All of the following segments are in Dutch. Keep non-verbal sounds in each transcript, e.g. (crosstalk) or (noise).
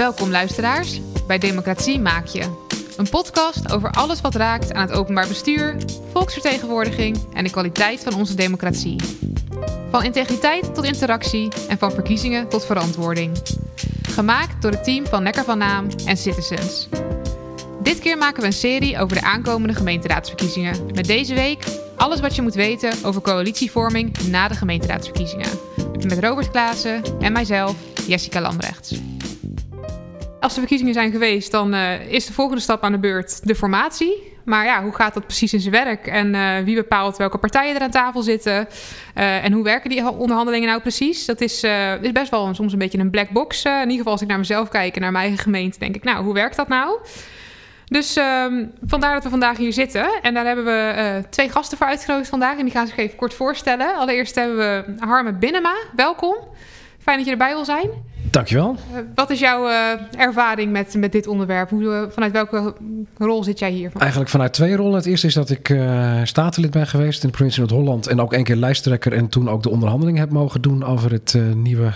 Welkom luisteraars bij Democratie Maak Je. Een podcast over alles wat raakt aan het openbaar bestuur, volksvertegenwoordiging en de kwaliteit van onze democratie. Van integriteit tot interactie en van verkiezingen tot verantwoording. Gemaakt door het team van Nekker van Naam en Citizens. Dit keer maken we een serie over de aankomende gemeenteraadsverkiezingen. Met deze week alles wat je moet weten over coalitievorming na de gemeenteraadsverkiezingen. Met Robert Klaassen en mijzelf, Jessica Lambrechts. Als de verkiezingen zijn geweest, dan uh, is de volgende stap aan de beurt de formatie. Maar ja, hoe gaat dat precies in zijn werk? En uh, wie bepaalt welke partijen er aan tafel zitten? Uh, en hoe werken die onderhandelingen nou precies? Dat is, is best wel soms een beetje een black box. in ieder geval als ik naar mezelf kijk en naar mijn eigen gemeente, denk ik, nou, hoe werkt dat nou? Dus um, vandaar dat we vandaag hier zitten. En daar hebben we twee gasten voor uitgenodigd vandaag. En die gaan zich even kort voorstellen. Allereerst hebben we Harme Binnema. Welkom. Fijn dat je erbij wil zijn. Dankjewel. Uh, wat is jouw uh, ervaring met, met dit onderwerp? Hoe, uh, vanuit welke rol zit jij hier? Eigenlijk vanuit twee rollen. Het eerste is dat ik statenlid ben geweest in de provincie Noord-Holland. En ook één keer lijsttrekker en toen ook de onderhandeling heb mogen doen over het nieuwe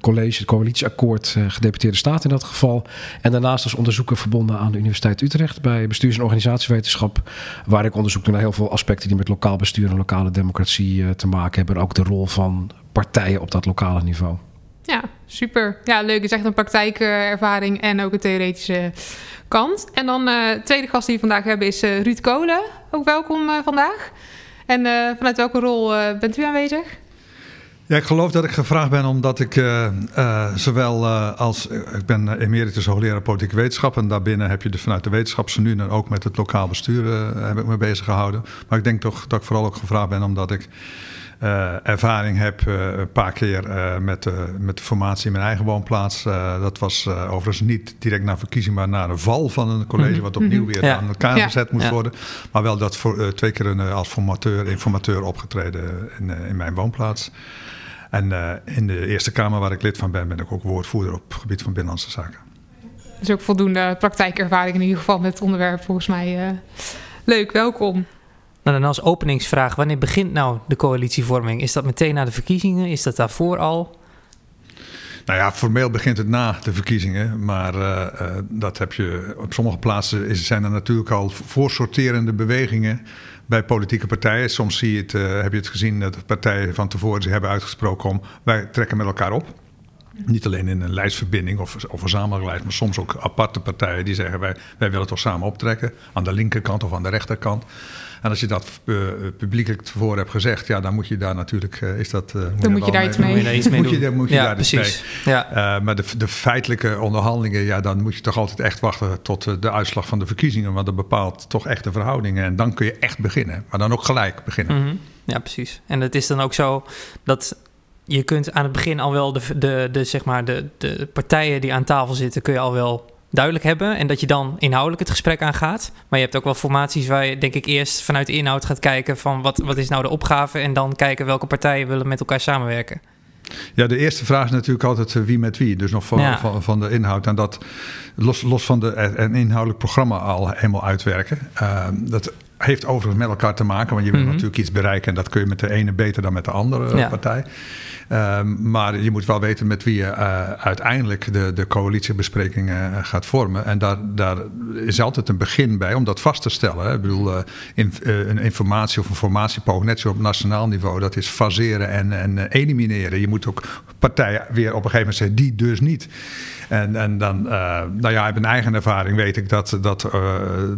college, het coalitieakkoord, gedeputeerde staat in dat geval. En daarnaast als onderzoeker verbonden aan de Universiteit Utrecht bij bestuurs- en organisatiewetenschap. Waar ik onderzoek doe naar heel veel aspecten die met lokaal bestuur en lokale democratie te maken hebben. En ook de rol van partijen op dat lokale niveau. Ja, super. Ja, leuk. Het is echt een praktijkervaring en ook een theoretische kant. En dan de uh, tweede gast die we vandaag hebben is uh, Ruud Kolen. Ook welkom uh, vandaag. En vanuit welke rol bent u aanwezig? Ja, ik geloof dat ik gevraagd ben omdat ik zowel als... ik ben emeritus hoogleraar politieke wetenschap... en daarbinnen heb je dus vanuit de wetenschapsnu... en ook met het lokaal bestuur heb ik me bezig gehouden. Maar ik denk toch dat ik vooral ook gevraagd ben omdat ik... Uh, ervaring heb uh, een paar keer uh, met, met de formatie in mijn eigen woonplaats. dat was overigens niet direct na verkiezing, maar na de val van een college, mm-hmm. wat opnieuw weer ja. aan elkaar ja. gezet moest ja. worden. Maar wel dat voor, twee keer een, als formateur, informateur opgetreden in, in mijn woonplaats. En in de Eerste Kamer, waar ik lid van ben, ben ik ook woordvoerder op het gebied van Binnenlandse Zaken. Dus ook voldoende praktijkervaring in ieder geval met het onderwerp, volgens mij. leuk, welkom. Nou, dan als openingsvraag, wanneer begint nou de coalitievorming? Is dat meteen na de verkiezingen? Is dat daarvoor al? Nou ja, formeel begint het na de verkiezingen. Maar uh, uh, dat heb je op sommige plaatsen is, zijn er natuurlijk al voorsorterende bewegingen bij politieke partijen. Soms zie je het, uh, heb je het gezien dat partijen van tevoren zich hebben uitgesproken om wij trekken met elkaar op. Niet alleen in een lijstverbinding of, of verzamellijst, maar soms ook aparte partijen die zeggen wij, wij willen toch samen optrekken. Aan de linkerkant of aan de rechterkant. En als je dat uh, publiekelijk tevoren hebt gezegd, ja, dan moet je daar natuurlijk, uh, is dat... Uh, dan moet je daar iets mee, iets moet. Je, moet je ja, daar precies. Mee. Ja. maar de, de feitelijke onderhandelingen, ja, dan moet je toch altijd echt wachten tot de uitslag van de verkiezingen. Want dat bepaalt toch echt de verhoudingen. En dan kun je echt beginnen. Maar dan ook gelijk beginnen. Mm -hmm. Ja, precies. En het is dan ook zo dat je kunt aan het begin al wel de, de, de, zeg maar de, de partijen die aan tafel zitten, kun je al wel duidelijk hebben. En dat je dan inhoudelijk het gesprek aangaat. Maar je hebt ook wel formaties waar je denk ik eerst vanuit de inhoud gaat kijken van wat, wat is nou de opgave. En dan kijken welke partijen willen met elkaar samenwerken. Ja, de eerste vraag is natuurlijk altijd wie met wie. Dus nog van, ja. van, van, de inhoud. En dat los, los van de, een inhoudelijk programma al helemaal uitwerken. Uh, dat heeft overigens met elkaar te maken. Want je wil mm -hmm. natuurlijk iets bereiken. En dat kun je met de ene beter dan met de andere ja. partij. Um, maar je moet wel weten met wie je uh, uiteindelijk de, de coalitiebesprekingen uh, gaat vormen. En daar, daar is altijd een begin bij om dat vast te stellen. Hè. Ik bedoel, uh, in, een informatie of een formatiepoog, net zo op nationaal niveau, dat is faseren en, en elimineren. Je moet ook partijen weer op een gegeven moment zeggen, die dus niet. En, en dan, nou ja, uit mijn eigen ervaring weet ik dat, dat,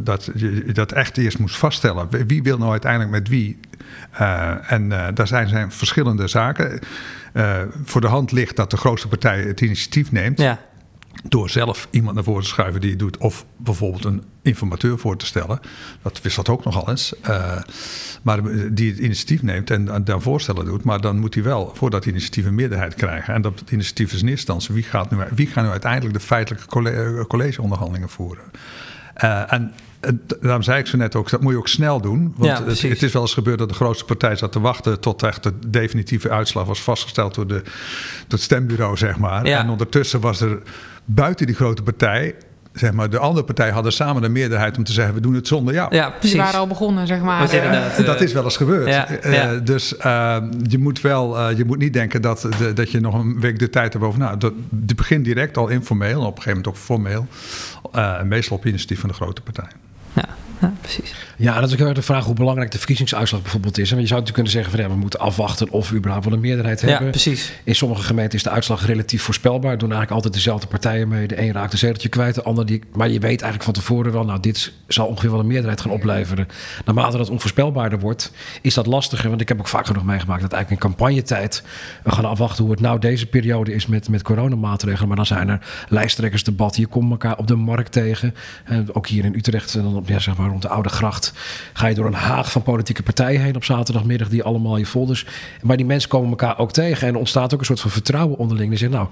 dat je dat echt eerst moest vaststellen. Wie wil nou uiteindelijk met wie? en daar zijn, zijn verschillende zaken. Uh, voor de hand ligt dat de grootste partij het initiatief neemt. Ja. Door zelf iemand naar voren te schuiven die het doet. Of bijvoorbeeld een informateur voor te stellen. Dat wisselt ook nogal eens. Maar die het initiatief neemt en dan voorstellen doet. Maar dan moet hij wel voor dat initiatief een meerderheid krijgen. En dat initiatief is in eerste instantie. Wie gaat nu, wie gaat nu uiteindelijk de feitelijke college, collegeonderhandelingen voeren? En daarom zei ik zo net ook, dat moet je ook snel doen. Want ja, het, het, is wel eens gebeurd dat de grootste partij zat te wachten tot echt de definitieve uitslag was vastgesteld door, de, door het stembureau, zeg maar. Ja. En ondertussen was er buiten die grote partij zeg maar, de andere partij hadden samen de meerderheid om te zeggen: we doen het zonder jou. Ja, precies. Die waren al begonnen, zeg maar. Uh, dat is wel eens gebeurd. Ja, dus je moet wel, je moet niet denken dat, de, dat je nog een week de tijd hebt over. Nou, dat, het begint direct al informeel, op een gegeven moment ook formeel. meestal op initiatief van de grote partij. Ja ja, precies. Ja, dat is ook de vraag hoe belangrijk de verkiezingsuitslag bijvoorbeeld is. Want je zou natuurlijk kunnen zeggen van ja, we moeten afwachten of we überhaupt wel een meerderheid hebben. Ja, precies. In sommige gemeenten is de uitslag relatief voorspelbaar. Doen eigenlijk altijd dezelfde partijen mee. De een raakt een zeteltje kwijt, de ander die. Maar je weet eigenlijk van tevoren wel, nou, dit zal ongeveer wel een meerderheid gaan opleveren. Naarmate dat onvoorspelbaarder wordt, is dat lastiger. Want ik heb ook vaak genoeg meegemaakt dat eigenlijk in campagnetijd we gaan afwachten hoe het nou deze periode is met, met coronamaatregelen. Maar dan zijn er lijsttrekkersdebatten. Je komt elkaar op de markt tegen. En ook hier in Utrecht en dan op ja, zeg maar rond de Oude Gracht. Ga je door een haag van politieke partijen heen op zaterdagmiddag, die allemaal je folders. Maar die mensen komen elkaar ook tegen. En er ontstaat ook een soort van vertrouwen onderling. Die zeggen, nou,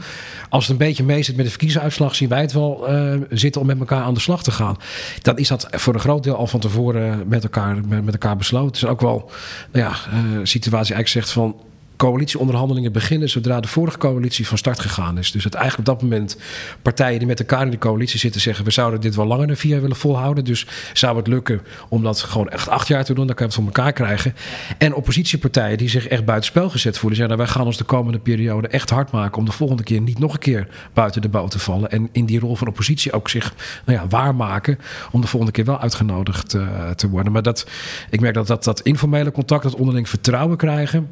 als het een beetje mee zit met de verkiezingsuitslag, zien wij het wel uh, zitten om met elkaar aan de slag te gaan. Dan is dat voor een groot deel al van tevoren met elkaar, met, met elkaar besloten. Het is ook wel, nou ja, uh, situatie eigenlijk zegt van coalitieonderhandelingen beginnen zodra de vorige coalitie van start gegaan is. Dus dat eigenlijk op dat moment partijen die met elkaar in de coalitie zitten zeggen: we zouden dit wel langer dan vier jaar willen volhouden. Dus zou het lukken om dat gewoon echt acht jaar te doen, dan kan je het voor elkaar krijgen. En oppositiepartijen die zich echt buitenspel gezet voelen, zeggen: nou, wij gaan ons de komende periode echt hard maken om de volgende keer niet nog een keer buiten de boot te vallen. En in die rol van oppositie ook zich nou ja, waarmaken om de volgende keer wel uitgenodigd uh, te worden. Maar dat, ik merk dat, dat dat informele contact, dat onderling vertrouwen krijgen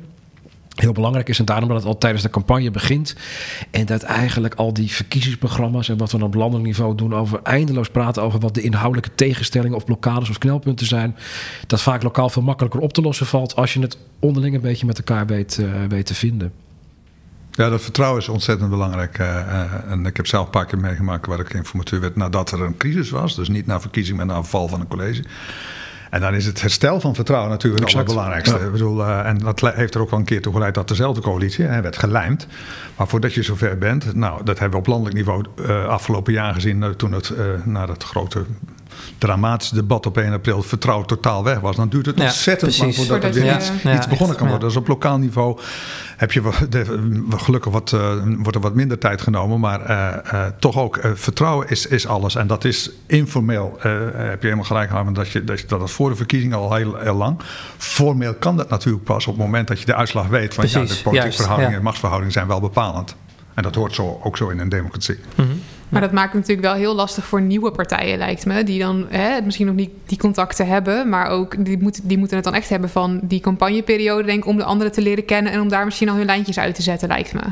heel belangrijk is. En daarom dat het al tijdens de campagne begint. En dat eigenlijk al die verkiezingsprogramma's en wat we op landelijk niveau doen over eindeloos praten over wat de inhoudelijke tegenstellingen of blokkades of knelpunten zijn. Dat vaak lokaal veel makkelijker op te lossen valt als je het onderling een beetje met elkaar weet, weet te vinden. Ja, dat vertrouwen is ontzettend belangrijk. Uh, en ik heb zelf een paar keer meegemaakt waar ik informateur werd nadat er een crisis was. Dus niet na verkiezing, maar na een val van een college. En dan is het herstel van vertrouwen natuurlijk het belangrijkste. Ik bedoel, uh, en dat heeft er ook wel een keer toe geleid dat dezelfde coalitie hè, werd gelijmd. Maar voordat je zover bent, nou, dat hebben we op landelijk niveau uh, afgelopen jaar gezien, uh, toen het na dat grote dramatische debat op 1 april vertrouwen totaal weg was. Dan duurt het ontzettend lang voordat er weer iets, iets begonnen kan worden. Dus op lokaal niveau heb je (laughs) gelukkig wat, uh, wordt er wat minder tijd genomen. Maar uh, uh, toch ook vertrouwen is, is alles. En dat is informeel. heb je helemaal gelijk aan dat, je, dat, je, dat is voor de verkiezingen al heel, heel lang. Formeel kan dat natuurlijk pas op het moment dat je de uitslag weet. Want ja, de politieke verhoudingen en machtsverhoudingen zijn wel bepalend. En dat hoort zo, ook zo in een democratie. Mm -hmm. Maar dat maakt het natuurlijk wel heel lastig voor nieuwe partijen, lijkt me. Die dan hè, misschien nog niet die contacten hebben. Maar ook die, moet, die moeten het dan echt hebben van die campagneperiode, denk ik, om de anderen te leren kennen. En om daar misschien al hun lijntjes uit te zetten, lijkt me.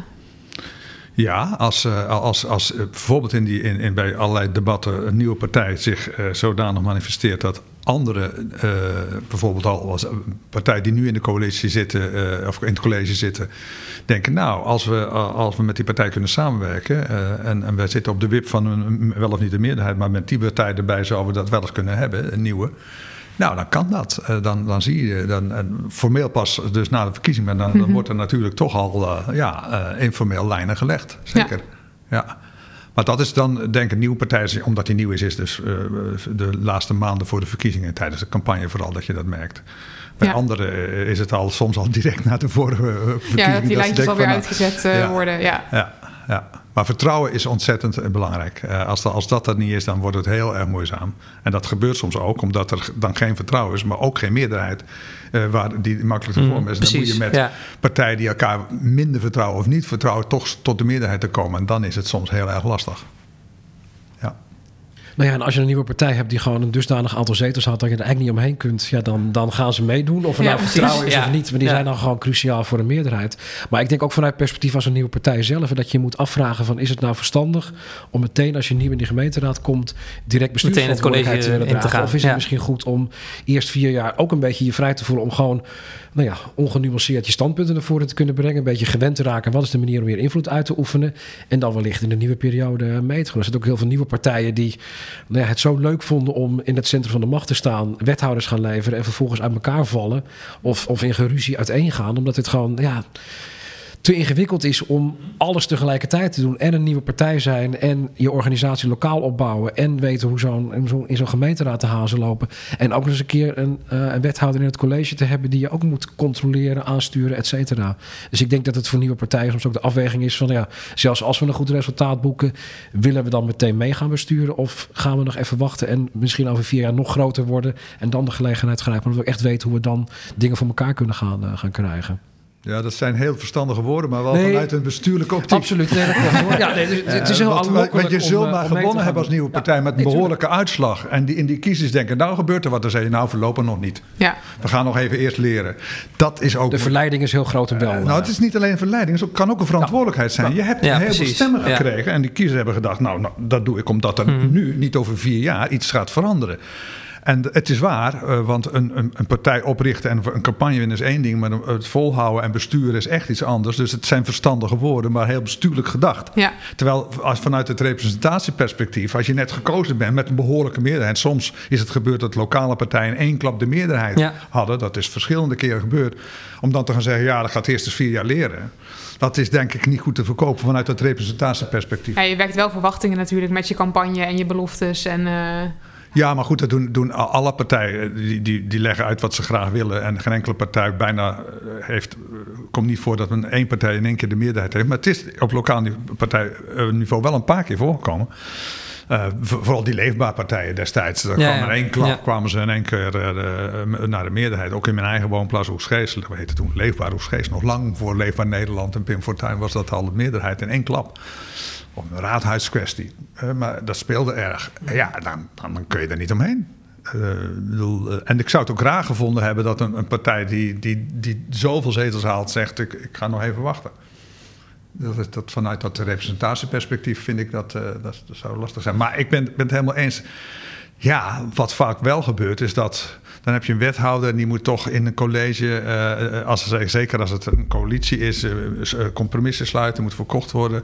Ja, als, eh, als, als eh, bijvoorbeeld in die, in, in bij allerlei debatten een nieuwe partij zich uh, zodanig manifesteert dat andere, uh, bijvoorbeeld al als partij die nu in de coalitie zitten, uh, of in het college zitten, denken: Nou, als we, als we met die partij kunnen samenwerken uh, en, en wij zitten op de wip van een wel of niet de meerderheid, maar met die partij erbij zouden we dat wel eens kunnen hebben, een nieuwe. Nou, dan kan dat. dan, dan zie je, dan, formeel pas dus na de verkiezing, maar dan, dan mhm. wordt er natuurlijk toch al ja, informeel lijnen gelegd. Zeker. ja. ja. Maar dat is dan, denk ik, een nieuwe partij, omdat die nieuw is, is dus uh, de laatste maanden voor de verkiezingen, tijdens de campagne vooral, dat je dat merkt. Bij ja. anderen eh, is het al soms al direct na de vorige verkiezingen. Ja, dat die lijntjes alweer nou, uitgezet uh, ja, worden. Ja. Ja, ja. Maar vertrouwen is ontzettend belangrijk. Uh, als, dat, als dat er niet is, dan wordt het heel erg moeizaam. En dat gebeurt soms ook, omdat er dan geen vertrouwen is, maar ook geen meerderheid uh, waar die makkelijk te mm, vormen is. dan moet je met ja. partijen die elkaar minder vertrouwen of niet vertrouwen, toch tot de meerderheid te komen. En dan is het soms heel erg lastig. Nou ja, en als je een nieuwe partij hebt die gewoon een dusdanig aantal zetels had dat je er eigenlijk niet omheen kunt, ja, dan, dan gaan ze meedoen. Of er nou vertrouwen is of niet. Maar die zijn dan gewoon cruciaal voor de meerderheid. Maar ik denk ook vanuit perspectief als een nieuwe partij zelf, dat je moet afvragen van is het nou verstandig om meteen als je nieuw in die gemeenteraad komt, direct bestuursverantwoordelijkheid te willen dragen. Of is het misschien goed om eerst vier jaar ook een beetje je vrij te voelen om gewoon nou ja, ongenuanceerd je standpunten naar voren te kunnen brengen. Een beetje gewend te raken. Wat is de manier om weer invloed uit te oefenen? En dan wellicht in de nieuwe periode mee te gaan. Er zijn ook heel veel nieuwe partijen die nou ja, het zo leuk vonden om in het centrum van de macht te staan. Wethouders gaan leveren en vervolgens uit elkaar vallen. Of, of in geruzie uiteen gaan. Omdat het gewoon, ja te ingewikkeld is om alles tegelijkertijd te doen. En een nieuwe partij zijn en je organisatie lokaal opbouwen. En weten hoe zo'n in zo'n gemeenteraad te hazen lopen. En ook eens een keer een, uh, een, wethouder in het college te hebben die je ook moet controleren, aansturen, et cetera. Dus ik denk dat het voor nieuwe partijen soms ook de afweging is van ja, zelfs als we een goed resultaat boeken, willen we dan meteen mee gaan besturen? Of gaan we nog even wachten en misschien over vier jaar nog groter worden en dan de gelegenheid grijpen? Omdat we echt weten hoe we dan dingen voor elkaar kunnen gaan, uh, gaan krijgen. Ja, dat zijn heel verstandige woorden, maar wel vanuit een bestuurlijke optiek. Absoluut. Nee, dat ja, nee, het is heel uh, want, want je zult maar gewonnen hebben als nieuwe partij met een behoorlijke uitslag. En die, in die kiezers denken, nou gebeurt er wat. Dan zeg je, nou voorlopig nog niet. Ja. We gaan nog even eerst leren. Dat is ook... De verleiding is heel groot en wel. Uh, nou, het is niet alleen een verleiding. Het kan ook een verantwoordelijkheid zijn. Je hebt heel veel stemmen gekregen. En die kiezers hebben gedacht, nou, nou dat doe ik omdat er mm. nu, niet over vier jaar, iets gaat veranderen. En het is waar, uh, want een, een, een, partij oprichten en een campagne winnen is één ding, maar het volhouden en besturen is echt iets anders. Dus het zijn verstandige woorden, maar heel bestuurlijk gedacht. Ja. Terwijl als vanuit het representatieperspectief, als je net gekozen bent met een behoorlijke meerderheid, soms is het gebeurd dat lokale partijen in één klap de meerderheid ja. hadden. Dat is verschillende keren gebeurd. Om dan te gaan zeggen, ja, dat gaat eerst eens vier jaar leren. Dat is denk ik niet goed te verkopen vanuit het representatieperspectief. Ja, je werkt wel verwachtingen natuurlijk met je campagne en je beloftes en... Uh... Ja, maar goed, dat doen, doen alle partijen. Die, die, die leggen uit wat ze graag willen. En geen enkele partij bijna heeft. komt niet voor dat een één partij in één keer de meerderheid heeft. Maar het is op lokaal partijniveau wel een paar keer voorgekomen. Uh, vooral die leefbaarpartijen destijds. Daar ja, kwam in één klap kwamen ze in één keer uh, naar de meerderheid. Ook in mijn eigen woonplaats Hoegsgees. Dat heette toen Leefbaar Hoegsgees. Nog lang voor Leefbaar Nederland en Pim Fortuyn was dat al de meerderheid in één klap of een raadhuiskwestie. Uh, maar dat speelde erg. Ja, dan, dan kun je er niet omheen. Bedoel, uh, en ik zou het ook graag gevonden hebben dat een, een partij die, die, die zoveel zetels haalt, zegt: ik, ik ga nog even wachten. Dat, dat, vanuit dat representatieperspectief vind ik dat, dat, dat, zou lastig zijn. Maar ik ben, ben het helemaal eens. Ja, wat vaak wel gebeurt is dat dan heb je een wethouder en die moet toch in een college, uh, als, zeker als het een coalitie is, uh, compromissen sluiten, moet verkocht worden.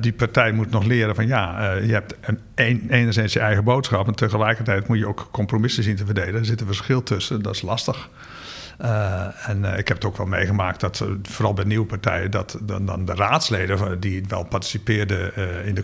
Die partij moet nog leren van ja, je hebt een, een, enerzijds je eigen boodschap en tegelijkertijd moet je ook compromissen zien te verdelen. Er zit een verschil tussen, dat is lastig. Uh, en uh, ik heb het ook wel meegemaakt dat, uh, vooral bij nieuwe partijen, dat dan, dan de raadsleden die wel participeerden in de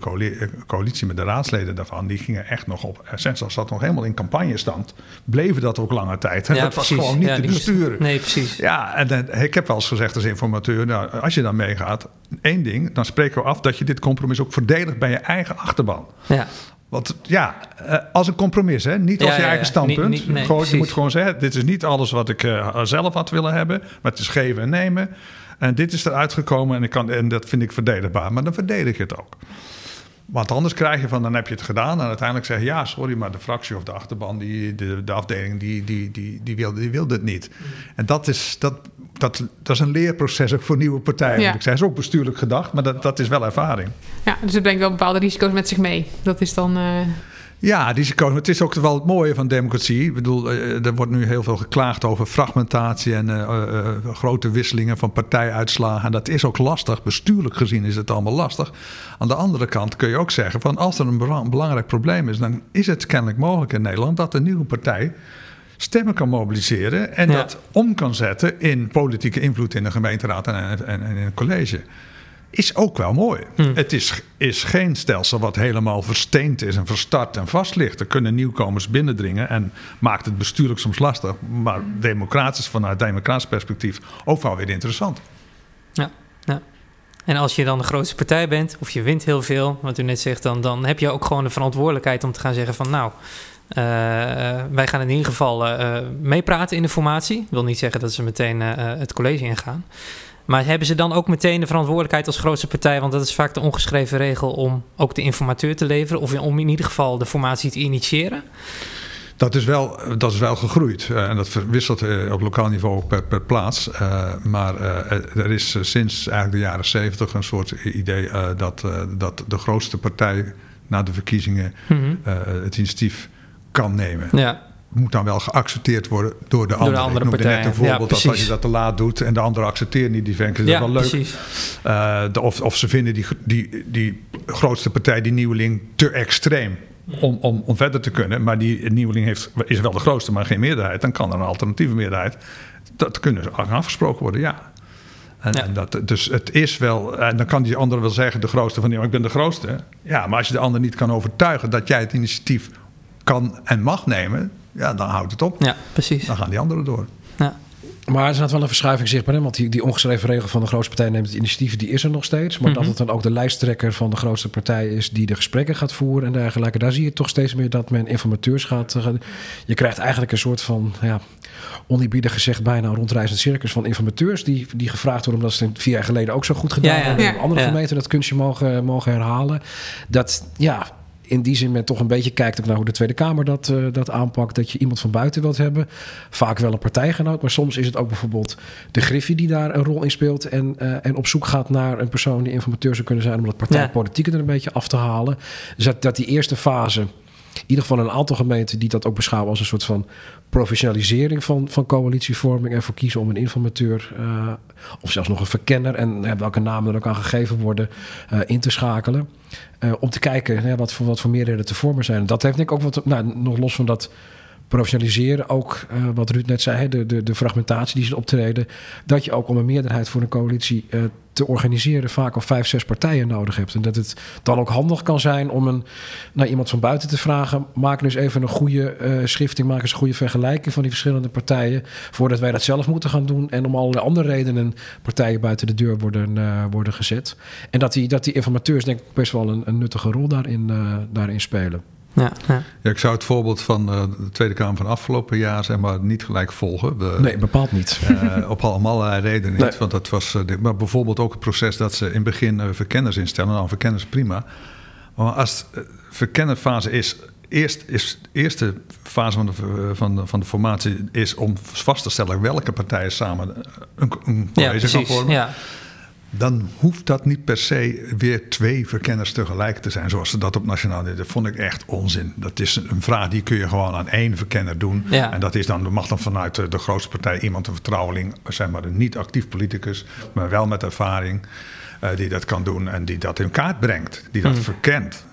coalitie met de raadsleden daarvan, die gingen echt nog op, als dat nog helemaal in campagnestand, bleven dat ook lange tijd. Ja, dat precies. was gewoon niet ja, te besturen. Nee, precies. Ja, en ik heb wel eens gezegd als informateur, nou, als je dan meegaat, één ding, dan spreken we af dat je dit compromis ook verdedigt bij je eigen achterban. Ja. Want ja, eh, als een compromis, hè? niet als je eigen standpunt. Niet, niet, nee, gewoon, je moet gewoon zeggen: dit is niet alles wat ik uh, zelf had willen hebben, maar het is geven en nemen. En dit is eruit gekomen en, ik kan, en dat vind ik verdedigbaar. Maar dan verdedig je het ook. Want anders krijg je van, dan heb je het gedaan. En uiteindelijk zeg je, ja, sorry, maar de fractie of de achterban, die, de, de afdeling, die, die, die, die, wilde, die wilde het niet. Mm. En dat is, dat, dat, dat is een leerproces ook voor nieuwe partijen. Ja. Ik zei, is ook bestuurlijk gedacht, maar dat, dat is wel ervaring. Ja, dus het brengt wel bepaalde risico's met zich mee. Dat is dan... Uh... Ja, risico's. Het is ook wel het mooie van democratie. Ik bedoel, eh, er wordt nu heel veel geklaagd over fragmentatie en uh, uh, grote wisselingen van partijuitslagen. En dat is ook lastig. Bestuurlijk gezien is het allemaal lastig. Aan de andere kant kun je ook zeggen van als er een belangrijk probleem is, dan is het kennelijk mogelijk in Nederland dat een nieuwe partij stemmen kan mobiliseren en dat om kan zetten in politieke invloed in de gemeenteraad en, en, en in een college. Is ook wel mooi. Hmm. Het is, is geen stelsel wat helemaal versteend is en verstart en vast ligt. Er kunnen nieuwkomers binnendringen en maakt het bestuurlijk soms lastig. Maar democratisch, vanuit democratisch perspectief, ook wel weer interessant. Ja, ja. En als je dan de grootste partij bent, of je wint heel veel, wat u net zegt, dan, dan heb je ook gewoon de verantwoordelijkheid om te gaan zeggen van nou, uh, wij gaan in ieder geval uh, meepraten in de formatie. Ik wil niet zeggen dat ze meteen het college ingaan. Maar hebben ze dan ook meteen de verantwoordelijkheid als grootste partij? Want dat is vaak de ongeschreven regel om ook de informateur te leveren. Of om in ieder geval de formatie te initiëren. Dat is wel, dat is wel gegroeid. en dat wisselt op lokaal niveau per, per plaats. maar er is sinds eigenlijk de jaren zeventig een soort idee dat, dat de grootste partij na de verkiezingen mm het initiatief kan nemen. Ja. Moet dan wel geaccepteerd worden door de, door andere. de andere. Ik noemde net een voorbeeld dat als je dat te laat doet en de andere accepteert niet, die vindt ja, wel leuk. Uh, de, of, of ze vinden die, die, die grootste partij, die nieuweling, te extreem. Om, om, om verder te kunnen. Maar die nieuweling heeft, is wel de grootste, maar geen meerderheid. Dan kan er een alternatieve meerderheid. Dat kunnen afgesproken worden, ja. En, en, dat, dus het is wel, en dan kan die ander wel zeggen, de grootste van, ja, ik ben de grootste. Ja, maar als je de ander niet kan overtuigen dat jij het initiatief kan en mag nemen, ja, dan houdt het op. Ja, precies. Dan gaan die anderen door. Ja. Maar er is wel een verschuiving zichtbaar. Want die, die ongeschreven regel van de grootste partij neemt het initiatief, die is er nog steeds. Maar dat mhm. het dan ook de lijsttrekker van de grootste partij is die de gesprekken gaat voeren en dergelijke. Daar zie je toch steeds meer dat men informateurs gaat. Eh, je krijgt eigenlijk een soort van, ja, oneerbiedig gezegd, bijna een rondreizend circus van informateurs. Die, die gevraagd worden omdat ze het vier jaar geleden ook zo goed gedaan ja, hebben. Andere gemeenten dat kunstje mogen, mogen herhalen. Dat, ja, in die zin men toch een beetje kijkt ook naar hoe de Tweede Kamer dat, uh, dat aanpakt. Dat je iemand van buiten wilt hebben. Vaak wel een partijgenoot. Maar soms is het ook bijvoorbeeld de Griffie die daar een rol in speelt. En, uh, en op zoek gaat naar een persoon die informateur zou kunnen zijn. Om dat partijpolitiek er een beetje af te halen. Dus dat, dat die eerste fase in ieder geval een aantal gemeenten die dat ook beschouwen als een soort van professionalisering van, van coalitievorming. En voor kiezen om een informateur uh, of zelfs nog een verkenner en welke namen er ook aan gegeven worden uh, in te schakelen. Om te kijken wat, voor, wat voor meerderheden te vormen zijn. Dat heeft denk ik ook wat, nou, nog los van dat professionaliseren. Ook uh, wat Ruud net zei, de, de, de fragmentatie die ze optreden. Dat je ook om een meerderheid voor een coalitie uh, te organiseren vaak al vijf, zes partijen nodig hebt. En dat het dan ook handig kan zijn om een, naar iemand van buiten te vragen. Maak dus even een goede uh, schifting, maak eens een goede vergelijking van die verschillende partijen. Voordat wij dat zelf moeten gaan doen. En om allerlei andere redenen partijen buiten de deur worden, worden gezet. En dat die, dat die informateurs denk ik best wel een, een nuttige rol daarin, daarin spelen. Ja, ja. ja, ik zou het voorbeeld van uh, de Tweede Kamer van afgelopen jaar zeg maar, niet gelijk volgen. We, nee, bepaald niet. Uh, op allerlei redenen niet. Want dat was, uh, maar bijvoorbeeld ook het proces dat ze in het begin verkenners instellen. Nou, verkenners prima. Maar als de verkennerfase is, eerst is de eerste fase van de, van, de, van de formatie is om vast te stellen welke partijen samen een, een college ja, gaan vormen. Ja dan hoeft dat niet per se weer twee verkenners tegelijk te zijn, zoals ze dat op nationaal deden. Dat vond ik echt onzin. Dat is een vraag die kun je gewoon aan één verkenner doen. En dat is dan, mag dan vanuit de, grootste partij iemand, een vertrouweling, zeg maar een niet actief politicus, maar wel met ervaring, uh, die dat kan doen en die dat in kaart brengt, die dat mm. verkent.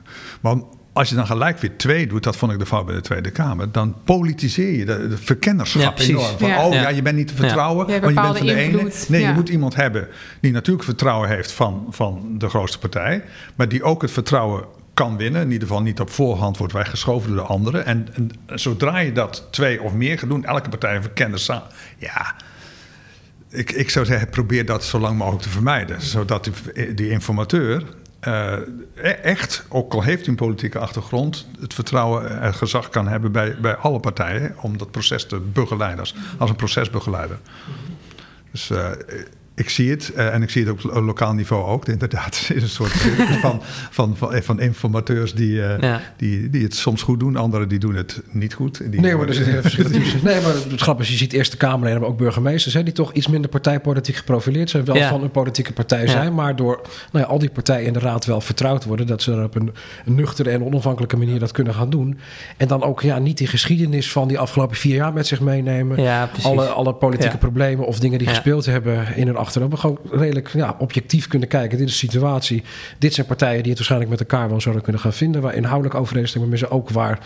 Want als je dan gelijk weer twee doet, dat vond ik de fout bij de Tweede Kamer, dan politiseer je de, de verkennerschap ja, enorm. Van, oh ja. je bent niet te vertrouwen, want je bent van de ene. Nee, je moet iemand hebben die natuurlijk vertrouwen heeft van, van de grootste partij, maar die ook het vertrouwen kan winnen. In ieder geval niet op voorhand wordt weggeschoven door de anderen. En, en zodra je dat twee of meer gaat doen, elke partij verkenners samen. Ja, ik, ik zou zeggen, probeer dat zo lang mogelijk te vermijden. Zodat die, die informateur uh, echt, ook al heeft hij een politieke achtergrond, het vertrouwen en gezag kan hebben bij, bij alle partijen om dat proces te begeleiden als, een procesbegeleider. Dus uh, ik zie het uh, en ik zie het op lokaal niveau ook. Inderdaad, (laughs) het is een soort (laughs) van, van, van, van, informateurs die, uh, ja. die, die het soms goed doen, anderen die doen het niet goed. Die nee, maar er zit een (laughs) verschil tussen. Nee, maar het grappige is, je ziet Eerste Kamerleden, maar ook burgemeesters, hè, die toch iets minder partijpolitiek geprofileerd zijn, wel ja. van een politieke partij zijn, maar door nou ja, al die partijen in de raad wel vertrouwd worden, dat ze er op een, een nuchtere en onafhankelijke manier dat kunnen gaan doen. En dan ook ja, niet die geschiedenis van die afgelopen vier jaar met zich meenemen. alle, alle politieke problemen of dingen die gespeeld hebben in een achterhoofd. We gewoon redelijk ja, objectief kunnen kijken. Dit is de situatie. Dit zijn partijen die het waarschijnlijk met elkaar wel zouden kunnen gaan vinden. Waar inhoudelijk overeenstemming met ze ook waar,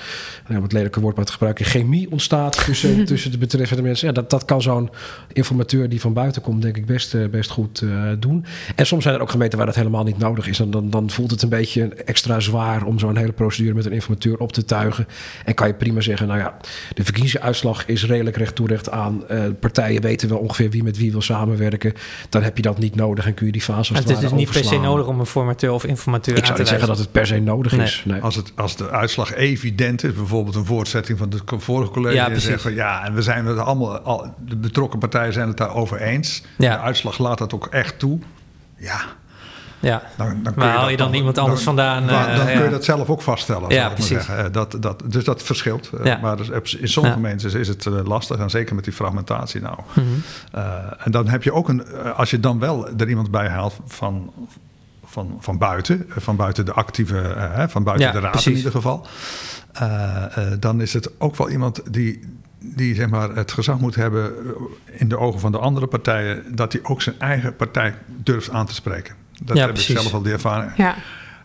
nou, het lelijke woord maar te gebruiken, chemie ontstaat tussen, (laughs) tussen de betreffende mensen. Ja, dat, dat kan zo'n informateur die van buiten komt, denk ik, best, uh, best goed uh, doen. En soms zijn er ook gemeenten waar dat helemaal niet nodig is. En dan, dan voelt het een beetje extra zwaar om zo'n hele procedure met een informateur op te tuigen. En kan je prima zeggen, nou ja, de verkiezingsuitslag is redelijk recht toe recht aan. Uh, partijen weten wel ongeveer wie met wie wil samenwerken dan heb je dat niet nodig en kun je die fase als Het is dus niet per se nodig om een formateur of informateur Ik zou niet zeggen dat het per se nodig is. Nee. Als, het, als de uitslag evident is, bijvoorbeeld een voortzetting van de vorige college, ja, zeggen ja, en we zijn het allemaal, al, de betrokken partijen zijn het daarover eens. Ja. De uitslag laat dat ook echt toe. Ja, ja, dan, dan maar haal je dan, iemand anders vandaan? Dan, dan kun je dat zelf ook vaststellen. Ja, precies. Zeggen. Eh, dat, dat, dus dat verschilt. Eh. Maar dus in sommige mensen is het eh, lastig. En zeker met die fragmentatie nou. Mm -hmm. uh, en dan heb je ook een... Als je dan wel er iemand bij haalt van, van, van buiten. Van buiten de actieve... Uh, van buiten ja, de raad precies. in ieder geval. dan is het ook wel iemand die die zeg maar, het gezag moet hebben in de ogen van de andere partijen, dat hij ook zijn eigen partij durft aan te spreken. Dat ja, heb precies. ik zelf al die ervaring. Ja.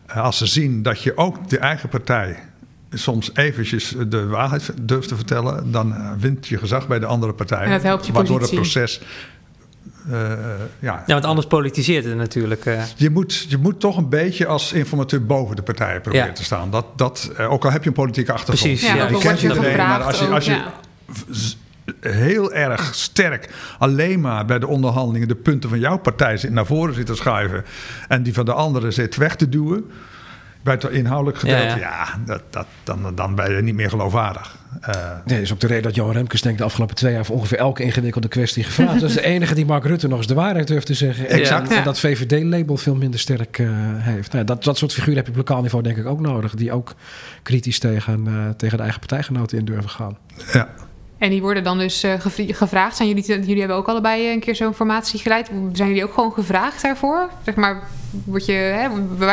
Eh, als ze zien dat je ook de eigen partij soms eventjes de waarheid durft te vertellen, dan eh, wint je gezag bij de andere partij. En dat helpt je waardoor het proces ja. ja, want anders politiseert het natuurlijk. Je, moet, je moet toch een beetje als informateur boven de partijen proberen te staan. Dat, dat, ook al heb je een politieke achtergrond. Precies, ja, ja. je kent iedereen, maar als je, als je heel erg sterk alleen maar bij de onderhandelingen de punten van jouw partij naar voren zit te schuiven en die van de andere zit weg te duwen. Bij het inhoudelijk gedeelte, ja, dat, dat, dan, dan ben je niet meer geloofwaardig. Uh, nee, dat is ook de reden dat Johan Remkes denk de afgelopen twee jaar voor ongeveer elke ingewikkelde kwestie gevraagd. dat is de enige die Mark Rutte nog eens de waarheid durft te zeggen. Exact. En dat VVD-label veel minder sterk uh, heeft. Nou, dat, dat soort figuren heb je op lokaal niveau denk ik ook nodig. Die ook kritisch tegen, uh, tegen de eigen partijgenoten in durven gaan. Ja. En die worden dan dus uh, gevraagd. Zijn jullie, jullie hebben ook allebei een keer zo'n formatie geleid. Zijn jullie ook gewoon gevraagd daarvoor? Zeg maar, word je, hè,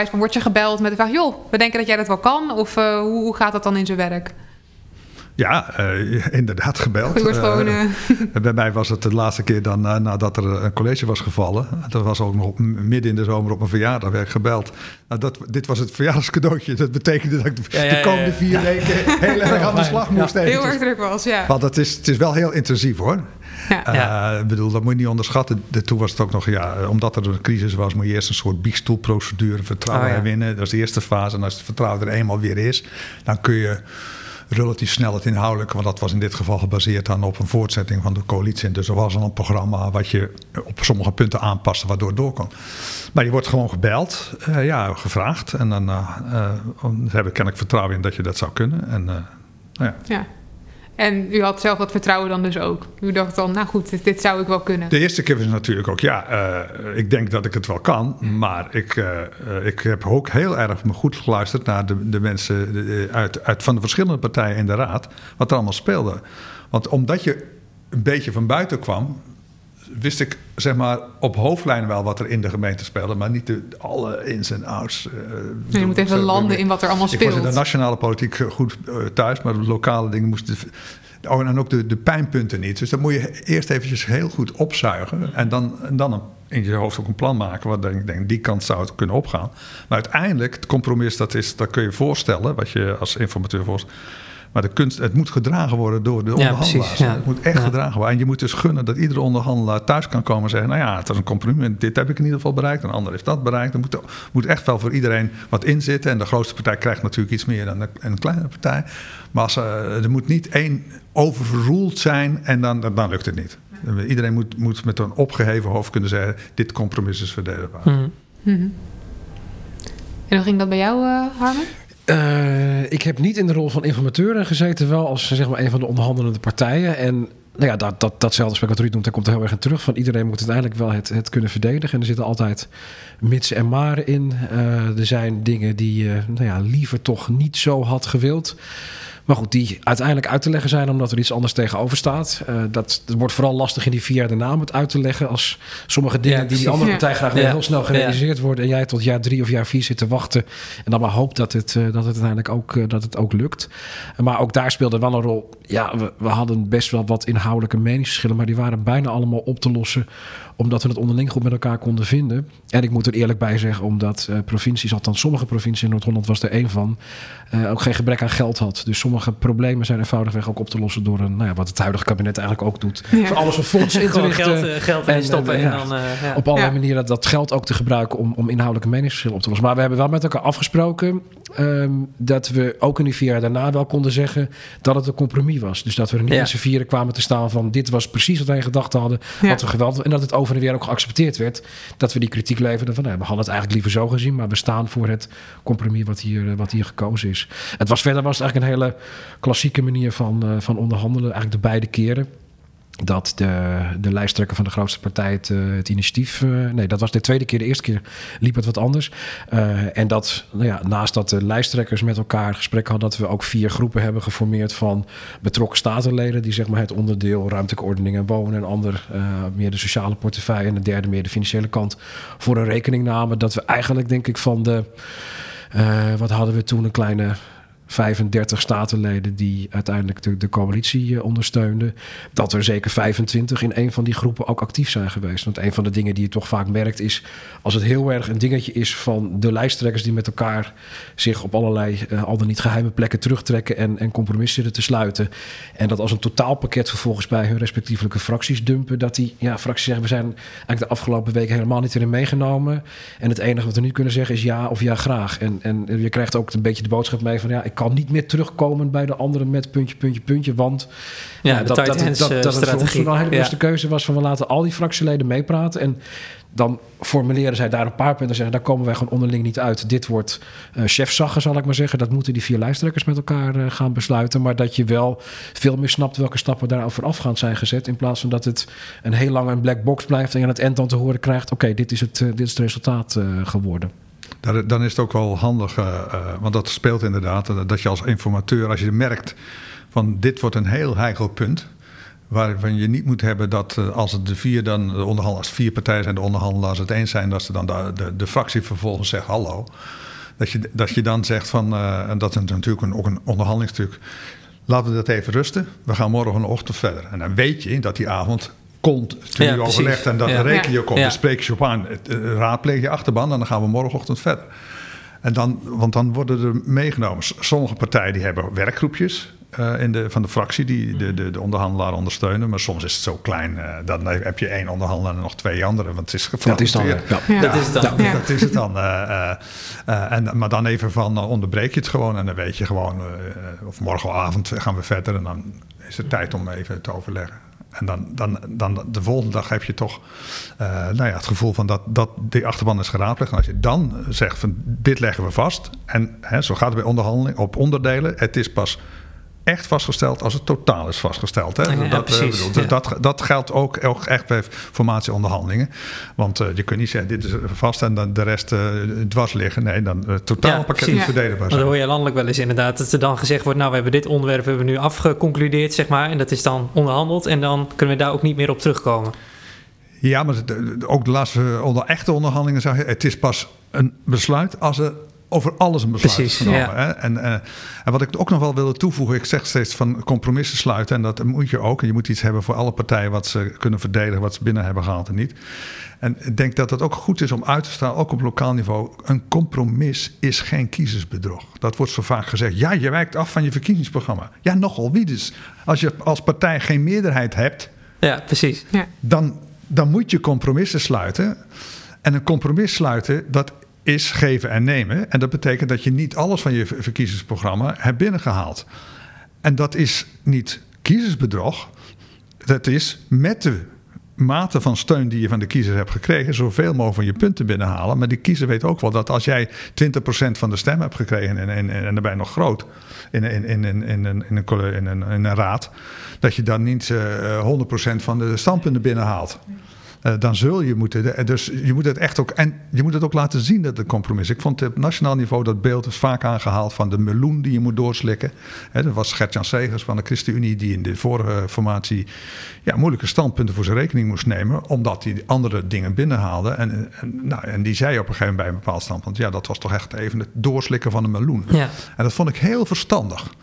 van, word je gebeld met de vraag... joh, we denken dat jij dat wel kan? Of uh, hoe, hoe gaat dat dan in zijn werk? Ja, uh, inderdaad gebeld. Gewoon, uh, (laughs) bij mij was het de laatste keer dan nadat er een college was gevallen. Dat was ook nog midden in de zomer op mijn verjaardag werd gebeld. Nou, dat, dit was het verjaardagscadeautje. Dat betekende dat ik de, ja, komende vier weken heel erg aan de slag moest. Heel erg druk was, ja. Want het is, het is wel heel intensief hoor. Ja. Ik bedoel, dat moet je niet onderschatten. De, toen was het ook nog, ja, omdat er een crisis was, moet je eerst een soort biegstoelprocedure vertrouwen oh, herwinnen. Dat is de eerste fase. En als het vertrouwen er eenmaal weer is, dan kun je relatief snel het inhoudelijke, want dat was in dit geval gebaseerd dan op een voortzetting van de coalitie. Dus er was al een programma wat je op sommige punten aanpaste, waardoor het doorkwam. Maar je wordt gewoon gebeld, uh, ja, gevraagd. En dan uh, heb ik kennelijk vertrouwen in dat je dat zou kunnen. En, nou ja. ja. En u had zelf dat vertrouwen dan dus ook. U dacht dan, nou goed, dit, zou ik wel kunnen. De eerste keer was natuurlijk ook, ja, uh, ik denk dat ik het wel kan. Maar ik, uh, ik heb ook heel erg me goed geluisterd naar de, de mensen uit, uit, van de verschillende partijen in de raad. Wat er allemaal speelde. Want omdat je een beetje van buiten kwam, wist ik zeg maar op hoofdlijnen wel wat er in de gemeente speelde, maar niet de, alle ins en outs. Uh, je moet even landen in wat er allemaal speelt. Ik was in de nationale politiek goed uh, thuis, maar de lokale dingen moesten. Oh, en ook de, de pijnpunten niet. Dus dat moet je eerst eventjes heel goed opzuigen. En dan, en dan een, in je hoofd ook een plan maken. Wat ik denk, die kant zou het kunnen opgaan. Maar uiteindelijk, het compromis, dat, is, dat kun je voorstellen. Wat je als informateur voorstelt maar de kunst, het moet gedragen worden door de onderhandelaars. Het moet echt gedragen worden. En je moet dus gunnen dat iedere onderhandelaar thuis kan komen en zeggen... nou ja, het is een compromis, dit heb ik in ieder geval bereikt... een ander heeft dat bereikt. Er moet, moet echt wel voor iedereen wat in zitten. En de grootste partij krijgt natuurlijk iets meer dan een kleinere partij. Maar als, uh, er moet niet één overruled zijn en dan, dan, lukt het niet. Iedereen moet, moet met een opgeheven hoofd kunnen zeggen... dit compromis is verdedigbaar. Mm -hmm. En hoe ging dat bij jou, uh, Harmen? Uh, ik heb niet in de rol van informateur gezeten, wel als zeg maar, een van de onderhandelende partijen. En nou ja, dat, dat, datzelfde aspect wat Ruud noemt, daar komt er heel erg in terug. Van iedereen moet uiteindelijk wel het, het kunnen verdedigen. En er zitten altijd mits en maren in. Uh, er zijn dingen die je nou ja, liever toch niet zo had gewild. Maar goed, die uiteindelijk uit te leggen zijn omdat er iets anders tegenover staat. Uh, dat, dat wordt vooral lastig in die vier jaar daarna het uit te leggen. Als sommige dingen die die andere partij graag heel snel gerealiseerd worden. En jij tot jaar drie of jaar vier zit te wachten. En dan maar hoopt dat het, uh, dat het uiteindelijk ook, uh, dat het ook lukt. Maar ook daar speelde wel een rol. Ja, we, we hadden best wel wat inhoudelijke meningsverschillen. Maar die waren bijna allemaal op te lossen omdat we het onderling goed met elkaar konden vinden. En ik moet er eerlijk bij zeggen, omdat uh, provincies, althans sommige provincies in Noord-Holland was er één van, uh, ook geen gebrek aan geld had. Dus sommige problemen zijn eenvoudigweg ook op te lossen door een, nou ja, wat het huidige kabinet eigenlijk ook doet. Ja. Voor alles een fonds in (laughs) te richten. Geld, uh, geld en, stoppen en, ja, dan, Op allerlei manieren dat, dat geld ook te gebruiken om, om inhoudelijke meningsverschillen op te lossen. Maar we hebben wel met elkaar afgesproken um, dat we ook in die vier jaar daarna wel konden zeggen dat het een compromis was. Dus dat we er niet met z'n vieren kwamen te staan van dit was precies wat wij in gedachten hadden, wat we geweld en dat het over en weer ook geaccepteerd werd. Dat we die kritiek leverden van nou, we hadden het eigenlijk liever zo gezien, maar we staan voor het compromis wat hier, eh, wat hier gekozen is. Het was verder was het eigenlijk een hele klassieke manier van, uh, van onderhandelen, eigenlijk de beide keren dat de, de lijsttrekker van de grootste partij het, uh, het initiatief. Uh, nee, dat was de tweede keer. De eerste keer liep het wat anders. Uh, en dat, nou ja, naast dat de lijsttrekkers met elkaar gesprek hadden, dat we ook vier groepen hebben geformeerd van betrokken statenleden. Die zeg maar het onderdeel ruimtelijke ordening en wonen. En ander meer de sociale portefeuille. En de derde meer de financiële kant voor een rekening namen. Dat we eigenlijk, denk ik, van de. wat hadden we toen? Een kleine 35 statenleden die uiteindelijk de, de coalitie ondersteunden, dat er zeker 25 in een van die groepen ook actief zijn geweest. Want een van de dingen die je toch vaak merkt is als het heel erg een dingetje is van de lijsttrekkers die met elkaar zich op allerlei al dan niet geheime plekken terugtrekken en, en compromissen te sluiten. En dat als een totaalpakket vervolgens bij hun respectievelijke fracties dumpen, dat die ja, fracties zeggen we zijn eigenlijk de afgelopen weken helemaal niet erin meegenomen. En het enige wat we nu kunnen zeggen is ja of ja graag. En, en je krijgt ook een beetje de boodschap mee van ja, ik kan niet meer terugkomen bij de anderen met puntje, puntje, puntje. Want ja, dat, dat, dat, dat, dat het voor ons een hele beste keuze was van we laten al die fractieleden meepraten. En dan formuleren zij daar een paar punten en zeggen: daar komen wij gewoon onderling niet uit. Dit wordt uh, chefzaggen, zal ik maar zeggen. Dat moeten die vier lijsttrekkers met elkaar uh, gaan besluiten. Maar dat je wel veel meer snapt welke stappen daar voorafgaand zijn gezet. In plaats van dat het een heel lang een black box blijft en je aan het eind dan te horen krijgt: oké, dit, is het, uh, dit is het resultaat geworden. Dan is het ook wel handig, want dat speelt inderdaad, dat je als informateur, als je merkt van dit wordt een heel heikel punt, Waarvan je niet moet hebben dat eh, als het de vier dan de onderhandelaars, vier partijen zijn de onderhandelaars het eens zijn, dat ze dan de, de, fractie vervolgens zegt hallo. Dat je, dat je dan zegt van, en dat is natuurlijk een, ook een onderhandelingsstuk. Laten we dat even rusten. We gaan morgenochtend verder. En dan weet je dat die avond komt toen ja, overlegt en dat ja. reken je ook op. Dan spreek je op aan, eh, raadpleeg je achterban en dan gaan we morgenochtend verder. En dan, want dan worden er meegenomen. Sommige partijen die hebben werkgroepjes. Uh, in de, van de fractie die de, de, de, onderhandelaar ondersteunen. Maar soms is het zo klein, uh, dan heb je één onderhandelaar en nog twee anderen. Want het is Dat is dan, ja. ja. Dat is het dan. Ja. Dat is het dan. Uh, en, maar dan even van onderbreek je het gewoon en dan weet je gewoon, of morgenavond gaan we verder en dan is het tijd om even te overleggen. En dan, dan, dan de volgende dag heb je toch uh, nou ja, het gevoel van dat, dat die achterban is geraadpleegd. En als je dan zegt van dit leggen we vast. En hè, zo gaat het bij onderhandeling op onderdelen. Het is pas echt vastgesteld als het totaal is vastgesteld. Hè? Ja, dat, precies, uh, dat, dat geldt ook, ook echt bij formatieonderhandelingen. Want uh, je kunt niet zeggen, dit is vast en dan de rest uh, dwars liggen. Nee, dan het totaalpakket is verdedigbaar Maar dan hoor je landelijk wel eens inderdaad dat er dan gezegd wordt... nou, we hebben dit onderwerp hebben we nu afgeconcludeerd, zeg maar... en dat is dan onderhandeld en dan kunnen we daar ook niet meer op terugkomen. Ja, maar ook de laatste onder, echte onderhandelingen zeg je... het is pas een besluit als er over alles een besluit Precies, genomen. Ja. Hè? En, uh, en wat ik ook nog wel wilde toevoegen, ik zeg steeds van compromissen sluiten. En dat moet je ook. En je moet iets hebben voor alle partijen wat ze kunnen verdedigen, wat ze binnen hebben gehaald en niet. En ik denk dat het ook goed is om uit te staan, ook op lokaal niveau. Een compromis is geen kiezersbedrog. Dat wordt zo vaak gezegd. Ja, je wijkt af van je verkiezingsprogramma. Ja, nogal wie dus. Als je als partij geen meerderheid hebt, ja, precies. Ja. Dan, dan moet je compromissen sluiten. En een compromis sluiten, dat is geven en nemen. En dat betekent dat je niet alles van je verkiezingsprogramma hebt binnengehaald. En dat is niet kiezersbedrog. Dat is met de mate van steun die je van de kiezer hebt gekregen, zoveel mogelijk van je punten binnenhalen. Maar die kiezer weet ook wel dat als jij 20% van de stem hebt gekregen en, en, en daarbij nog groot in, in, in, in, in, een, in, een, raad, dat je dan niet uh, eh, 100% van de standpunten binnenhaalt. Uh, dan zul je moeten. Dus je moet het echt ook. En je moet het ook laten zien dat het compromis. Ik vond op nationaal niveau dat beeld is vaak aangehaald van de meloen die je moet doorslikken. He, dat was Gert-Jan Segers van de ChristenUnie die in de vorige formatie ja, moeilijke standpunten voor zijn rekening moest nemen. Omdat hij andere dingen binnenhaalde. En, en, nou, en die zei op een gegeven moment bij een bepaald standpunt. Ja, dat was toch echt even het doorslikken van een meloen. Ja. En dat vond ik heel verstandig.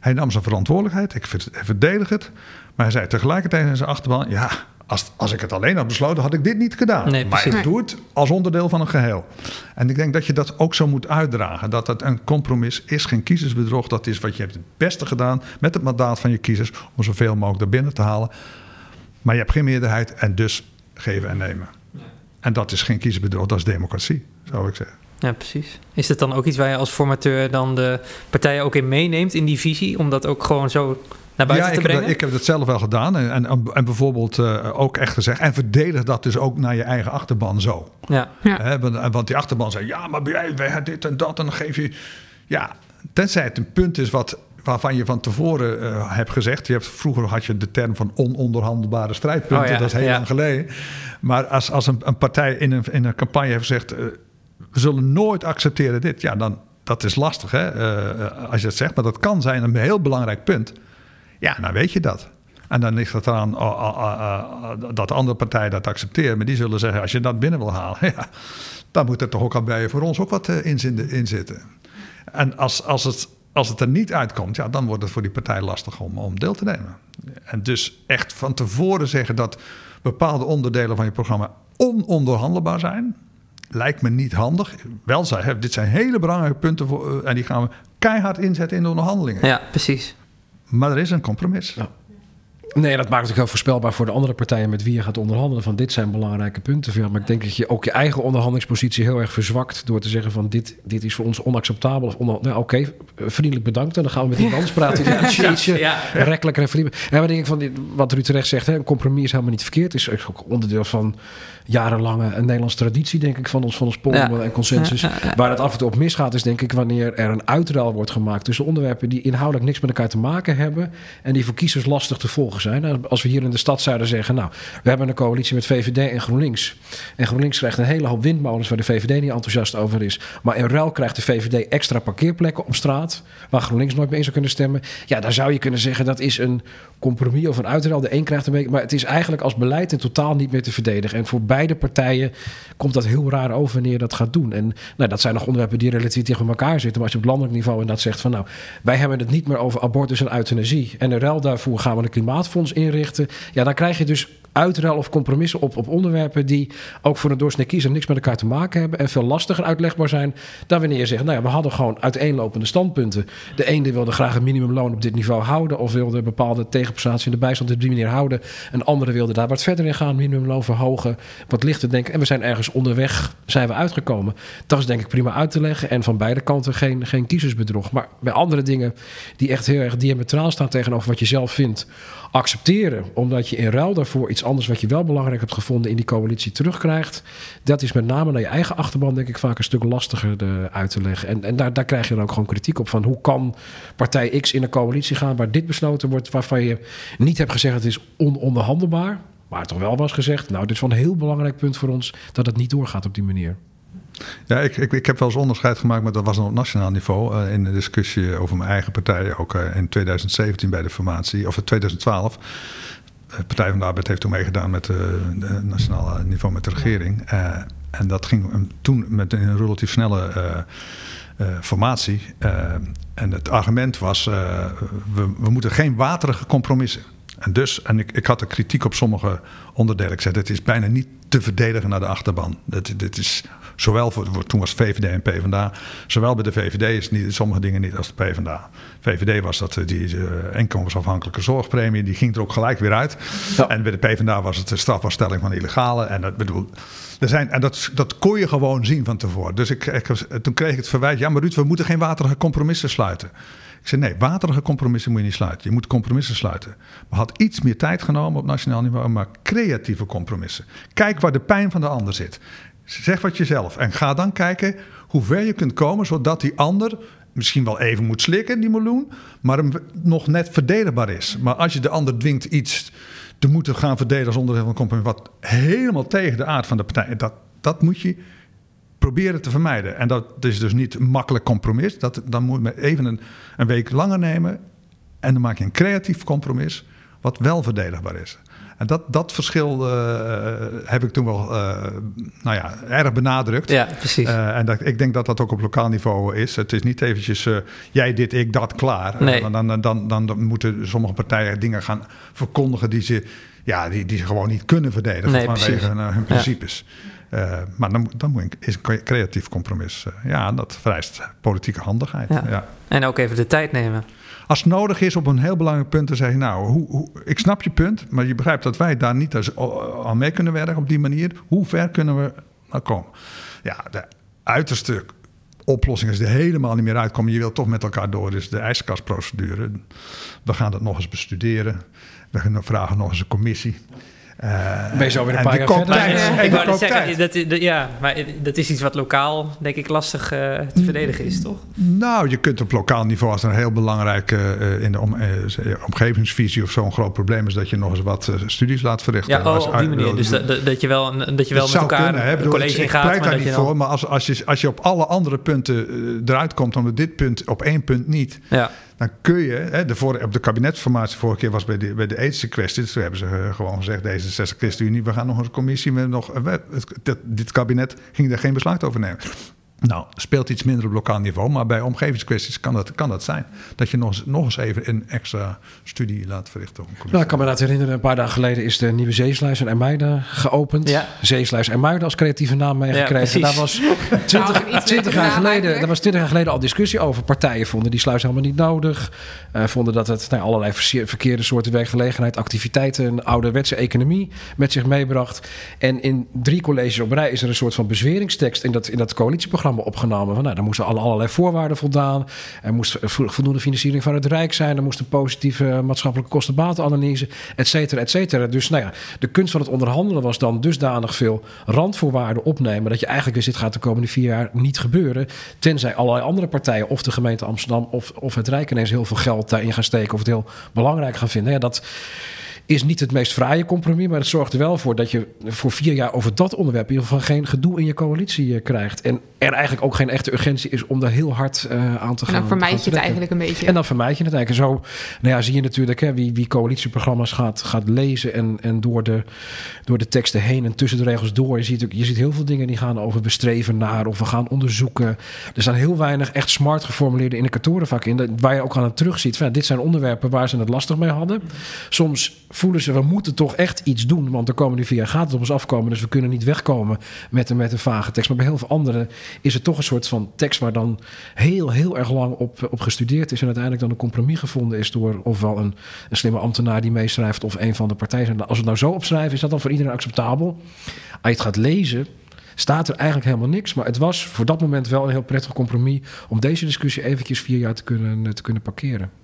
Hij nam zijn verantwoordelijkheid. Ik verdedig het. Maar hij zei tegelijkertijd in zijn achterban. Ja, als, als ik het alleen had besloten, had ik dit niet gedaan. Nee, maar ik doe het als onderdeel van een geheel. En ik denk dat je dat ook zo moet uitdragen. Dat het een compromis is, geen kiezersbedrog. Dat is wat je hebt het beste gedaan met het mandaat van je kiezers... om zoveel mogelijk er binnen te halen. Maar je hebt geen meerderheid en dus geven en nemen. En dat is geen kiezersbedrog, dat is democratie, zou ik zeggen. Ja, precies. Is het dan ook iets waar je als formateur dan de partijen ook in meeneemt in die visie? Om dat ook gewoon zo ja, ik Heb dat, ik heb het zelf wel gedaan. En, en, en bijvoorbeeld uh, ook echt gezegd. En verdedig dat dus ook naar je eigen achterban zo. Ja. ja. want, want, die achterban zei: Ja, maar jij, wij dit en dat. En dan geef je. Ja, tenzij het een punt is wat waarvan je van tevoren uh, hebt gezegd. Je hebt, vroeger had je de term van ononderhandelbare strijdpunten. Oh ja, dat is heel lang geleden. Maar als, als een, een, partij in een, in een campagne heeft gezegd. Uh, we zullen nooit accepteren dit. Ja, dan dat is lastig hè, uh, als je het zegt. Maar dat kan zijn een heel belangrijk punt. Ja, dan weet je dat. En dan ligt het eraan uh, uh, dat de andere partij dat accepteert. Maar die zullen zeggen, als je dat binnen wil halen... (laughs) Ja, dan moet er toch ook al bij voor ons ook wat in, in zitten. En als, als het als het er niet uitkomt, ja, dan wordt het voor die partij lastig om, om deel te nemen. En dus echt van tevoren zeggen dat bepaalde onderdelen van je programma ononderhandelbaar zijn, lijkt me niet handig. Wel, dit zijn hele belangrijke punten voor, en die gaan we keihard inzetten in de onderhandelingen. Ja, precies. Maar er is een compromis. Ja. Nee, dat maakt het ook heel voorspelbaar voor de andere partijen met wie je gaat onderhandelen. Van dit zijn belangrijke punten. Maar ik denk dat je ook je eigen onderhandelingspositie heel erg verzwakt. door te zeggen: van dit, dit is voor ons onacceptabel. Of nou, Oké, okay, vriendelijk bedankt. En dan gaan we met die anders praten. Ja, ja, ja, ja. Rekkelijk en vriendelijk. En wat, denk ik van dit, wat u terecht zegt: hè, een compromis is helemaal niet verkeerd. is ook onderdeel van jarenlange een Nederlandse traditie, denk ik, van ons, van ons polder en consensus. Waar het af en toe op misgaat, is denk ik wanneer er een uitruil wordt gemaakt tussen onderwerpen die inhoudelijk niks met elkaar te maken hebben en die voor kiezers lastig te volgen zijn. Nou, als we hier in de stad zouden zeggen, nou, we hebben een coalitie met VVD en GroenLinks. En GroenLinks krijgt een hele hoop windmolens waar de VVD niet enthousiast over is. Maar in ruil krijgt de VVD extra parkeerplekken op straat, waar GroenLinks nooit mee zou kunnen stemmen. Ja, daar zou je kunnen zeggen dat is een compromis of een uitruil. De een krijgt een beetje, maar het is eigenlijk als beleid in totaal niet meer te verdedigen. En voor beide partijen komt dat heel raar over wanneer je dat gaat doen. En nou, dat zijn nog onderwerpen die relatief tegen elkaar zitten. Maar als je op landelijk niveau en dat zegt van nou, wij hebben het niet meer over abortus en euthanasie. En in ruil daarvoor gaan we een klimaatfonds inrichten. Ja, dan krijg je dus uitruil of compromissen op, op onderwerpen die ook voor een doorsnee kiezer niks met elkaar te maken hebben en veel lastiger uitlegbaar zijn dan wanneer je zegt, nou ja, we hadden gewoon uiteenlopende standpunten. De ene wilde graag een minimumloon op dit niveau houden of wilde bepaalde tegenprestatie in de bijstand op die manier houden. Een andere wilde daar wat verder in gaan, minimumloon verhogen, wat lichter denken. En we zijn ergens onderweg, zijn we uitgekomen. Dat is denk ik prima uit te leggen en van beide kanten geen, geen kiezersbedrog. Maar bij andere dingen die echt heel erg diametraal staan tegenover wat je zelf vindt, accepteren, omdat je in ruil daarvoor iets anders wat je wel belangrijk hebt gevonden in die coalitie terugkrijgt. Dat is met name naar je eigen achterban, denk ik, vaak een stuk lastiger de, uit te leggen. En, en daar, daar krijg je dan ook gewoon kritiek op van hoe kan partij X in een coalitie gaan waar dit besloten wordt, waarvan je niet hebt gezegd het is ononderhandelbaar, maar toch wel was gezegd, nou, dit is wel een heel belangrijk punt voor ons dat het niet doorgaat op die manier. Ja, ik, ik, ik heb wel eens onderscheid gemaakt, maar dat was dan op nationaal niveau. Uh, in de discussie over mijn eigen partij, ook uh, in 2017 bij de formatie, of in 2012. De Partij van de Arbeid heeft toen meegedaan met het nationale niveau met de regering. Uh, en dat ging toen met een relatief snelle formatie. en het argument was: we, we moeten geen waterige compromissen. En dus, en ik, ik had de kritiek op sommige onderdelen. Ik zei, het is bijna niet te verdedigen naar de achterban. Dit, dit is zowel voor, toen was VVD en PvdA, zowel bij de VVD is niet, sommige dingen niet als de PvdA. VVD was dat eh, die uh, inkomensafhankelijke zorgpremie, die ging er ook gelijk weer uit. En bij de PvdA was het de strafbaarstelling van illegale. En dat bedoel, er zijn, en dat, dat kon je gewoon zien van tevoren. Dus ik, ik, toen kreeg ik het verwijt, ja maar Ruud, we moeten geen waterige compromissen sluiten. Ik zei nee, waterige compromissen moet je niet sluiten. Je moet compromissen sluiten. We had iets meer tijd genomen op nationaal niveau, maar creatieve compromissen. Kijk waar de pijn van de ander zit. Zeg wat jezelf en ga dan kijken hoe ver je kunt komen, zodat die ander misschien wel even moet slikken, die meloen, maar hem nog net verdedigbaar is. Maar als je de ander dwingt iets te moeten gaan verdedigen als onderdeel van compromis, wat helemaal tegen de aard van de partij, dat, dat moet je proberen te vermijden. En dat is dus niet een makkelijk compromis. Dat, dan moet je even een, een week langer nemen. En dan maak je een creatief compromis. wat wel verdedigbaar is. En dat, dat verschil uh, heb ik toen wel uh, nou ja, erg benadrukt. Ja, precies. en dat, ik denk dat dat ook op lokaal niveau is. Het is niet eventjes jij dit, ik dat, klaar. Nee. Dan, dan, dan, dan, moeten sommige partijen dingen gaan verkondigen die ze, ja, die, die ze gewoon niet kunnen verdedigen nee, vanwege hun, hun principes. Ja. Uh, maar dan, dan moet is een creatief compromis. Uh, ja, dat vereist politieke handigheid. Ja. En ook even de tijd nemen. Als het nodig is op een heel belangrijk punt te zeggen... nou, hoe, hoe, ik snap je punt, maar je begrijpt dat wij daar niet als, aan mee kunnen werken op die manier. Hoe ver kunnen we nou komen? Ja, de uiterste oplossing is er helemaal niet meer uitkomen. Je wilt toch met elkaar door, dus de ijskastprocedure. We gaan dat nog eens bestuderen. We vragen nog eens een commissie. Uh, ben je zo weer een paar jaar verder? Ja, ik wou zeggen, dat, ja, maar dat is iets wat lokaal, denk ik, lastig uh, te verdedigen is, toch? Nou, je kunt op lokaal niveau, als er een heel belangrijk uh, in de om, omgevingsvisie of zo'n groot probleem is, dat je nog eens wat studies laat verrichten. Ja, oh, op die manier. Dus dat, dat je wel, dat je wel met elkaar kunnen, een college gaat. Ik pleit daar niet voor, maar als, als, je, als je op alle andere punten eruit komt, dan op dit punt, op één punt niet... Ja dan kun je, hè, de op de kabinetsformatie vorige keer was bij de, bij de ethische kwesties, toen hebben ze uh, gewoon gezegd, deze 60 ChristenUnie, we gaan nog een commissie met nog, dit kabinet ging daar geen besluit over nemen. Nou, speelt iets minder op lokaal niveau, maar bij omgevingskwesties kan dat, kan dat zijn. Dat je nog eens, nog eens even een extra studie laat verrichten. Nou, ik kan me dat herinneren, een paar dagen geleden is de nieuwe Zeesluis en Ermuiden geopend. Ja. Zeesluis Ermuiden als creatieve naam meegekregen. Ja, daar was 20, (laughs) nou, jaar geleden, daar was 20 jaar geleden al discussie over. Partijen vonden die sluis helemaal niet nodig. Uh, vonden dat het nou, allerlei verkeerde soorten werkgelegenheid, activiteiten, een ouderwetse economie met zich meebracht. En in drie colleges op rij is er een soort van bezweringstekst in dat, in dat coalitieprogramma opgenomen. Van, nou, dan moesten alle, allerlei voorwaarden voldaan. Er moest voldoende financiering van het Rijk zijn. Er moest een positieve maatschappelijke kostenbatenanalyse, et cetera, et cetera. Dus nou ja, de kunst van het onderhandelen was dan dusdanig veel randvoorwaarden opnemen... dat je eigenlijk wist, dit gaat de komende vier jaar niet gebeuren... tenzij allerlei andere partijen, of de gemeente Amsterdam... of, of het Rijk ineens heel veel geld daarin gaan steken... of het heel belangrijk gaan vinden. Ja, dat is niet het meest fraaie compromis, maar het zorgt er wel voor dat je voor vier jaar over dat onderwerp in ieder geval geen gedoe in je coalitie eh, krijgt. En er eigenlijk ook geen echte urgentie is om daar heel hard uh, aan te gaan. En dan vermijd je het eigenlijk een beetje. En dan vermijd je het eigenlijk. Zo nou ja, zie je natuurlijk hè, wie, wie coalitieprogramma's gaat, gaat lezen en, en door, de, door de teksten heen en tussen de regels door. Je ziet, je ziet heel veel dingen die gaan over bestreven naar of we gaan onderzoeken. Er staan heel weinig echt smart geformuleerde indicatoren vaak in, waar je ook aan het terugziet. Van, dit zijn onderwerpen waar ze het lastig mee hadden. Soms voelen ze, we moeten toch echt iets doen. Want de komende vier jaar gaat het op ons afkomen. Dus we kunnen niet wegkomen met een, met een vage tekst. Maar bij heel veel anderen is het toch een soort van tekst waar dan heel, heel erg lang op, op gestudeerd is. En uiteindelijk dan een compromis gevonden is door ofwel een, een slimme ambtenaar die meeschrijft of een van de partijen. Als we het nou zo opschrijven, is dat dan voor iedereen acceptabel? Als je het gaat lezen, staat er eigenlijk helemaal niks. Maar het was voor dat moment wel een heel prettig compromis om deze discussie eventjes vier jaar te kunnen, te kunnen parkeren.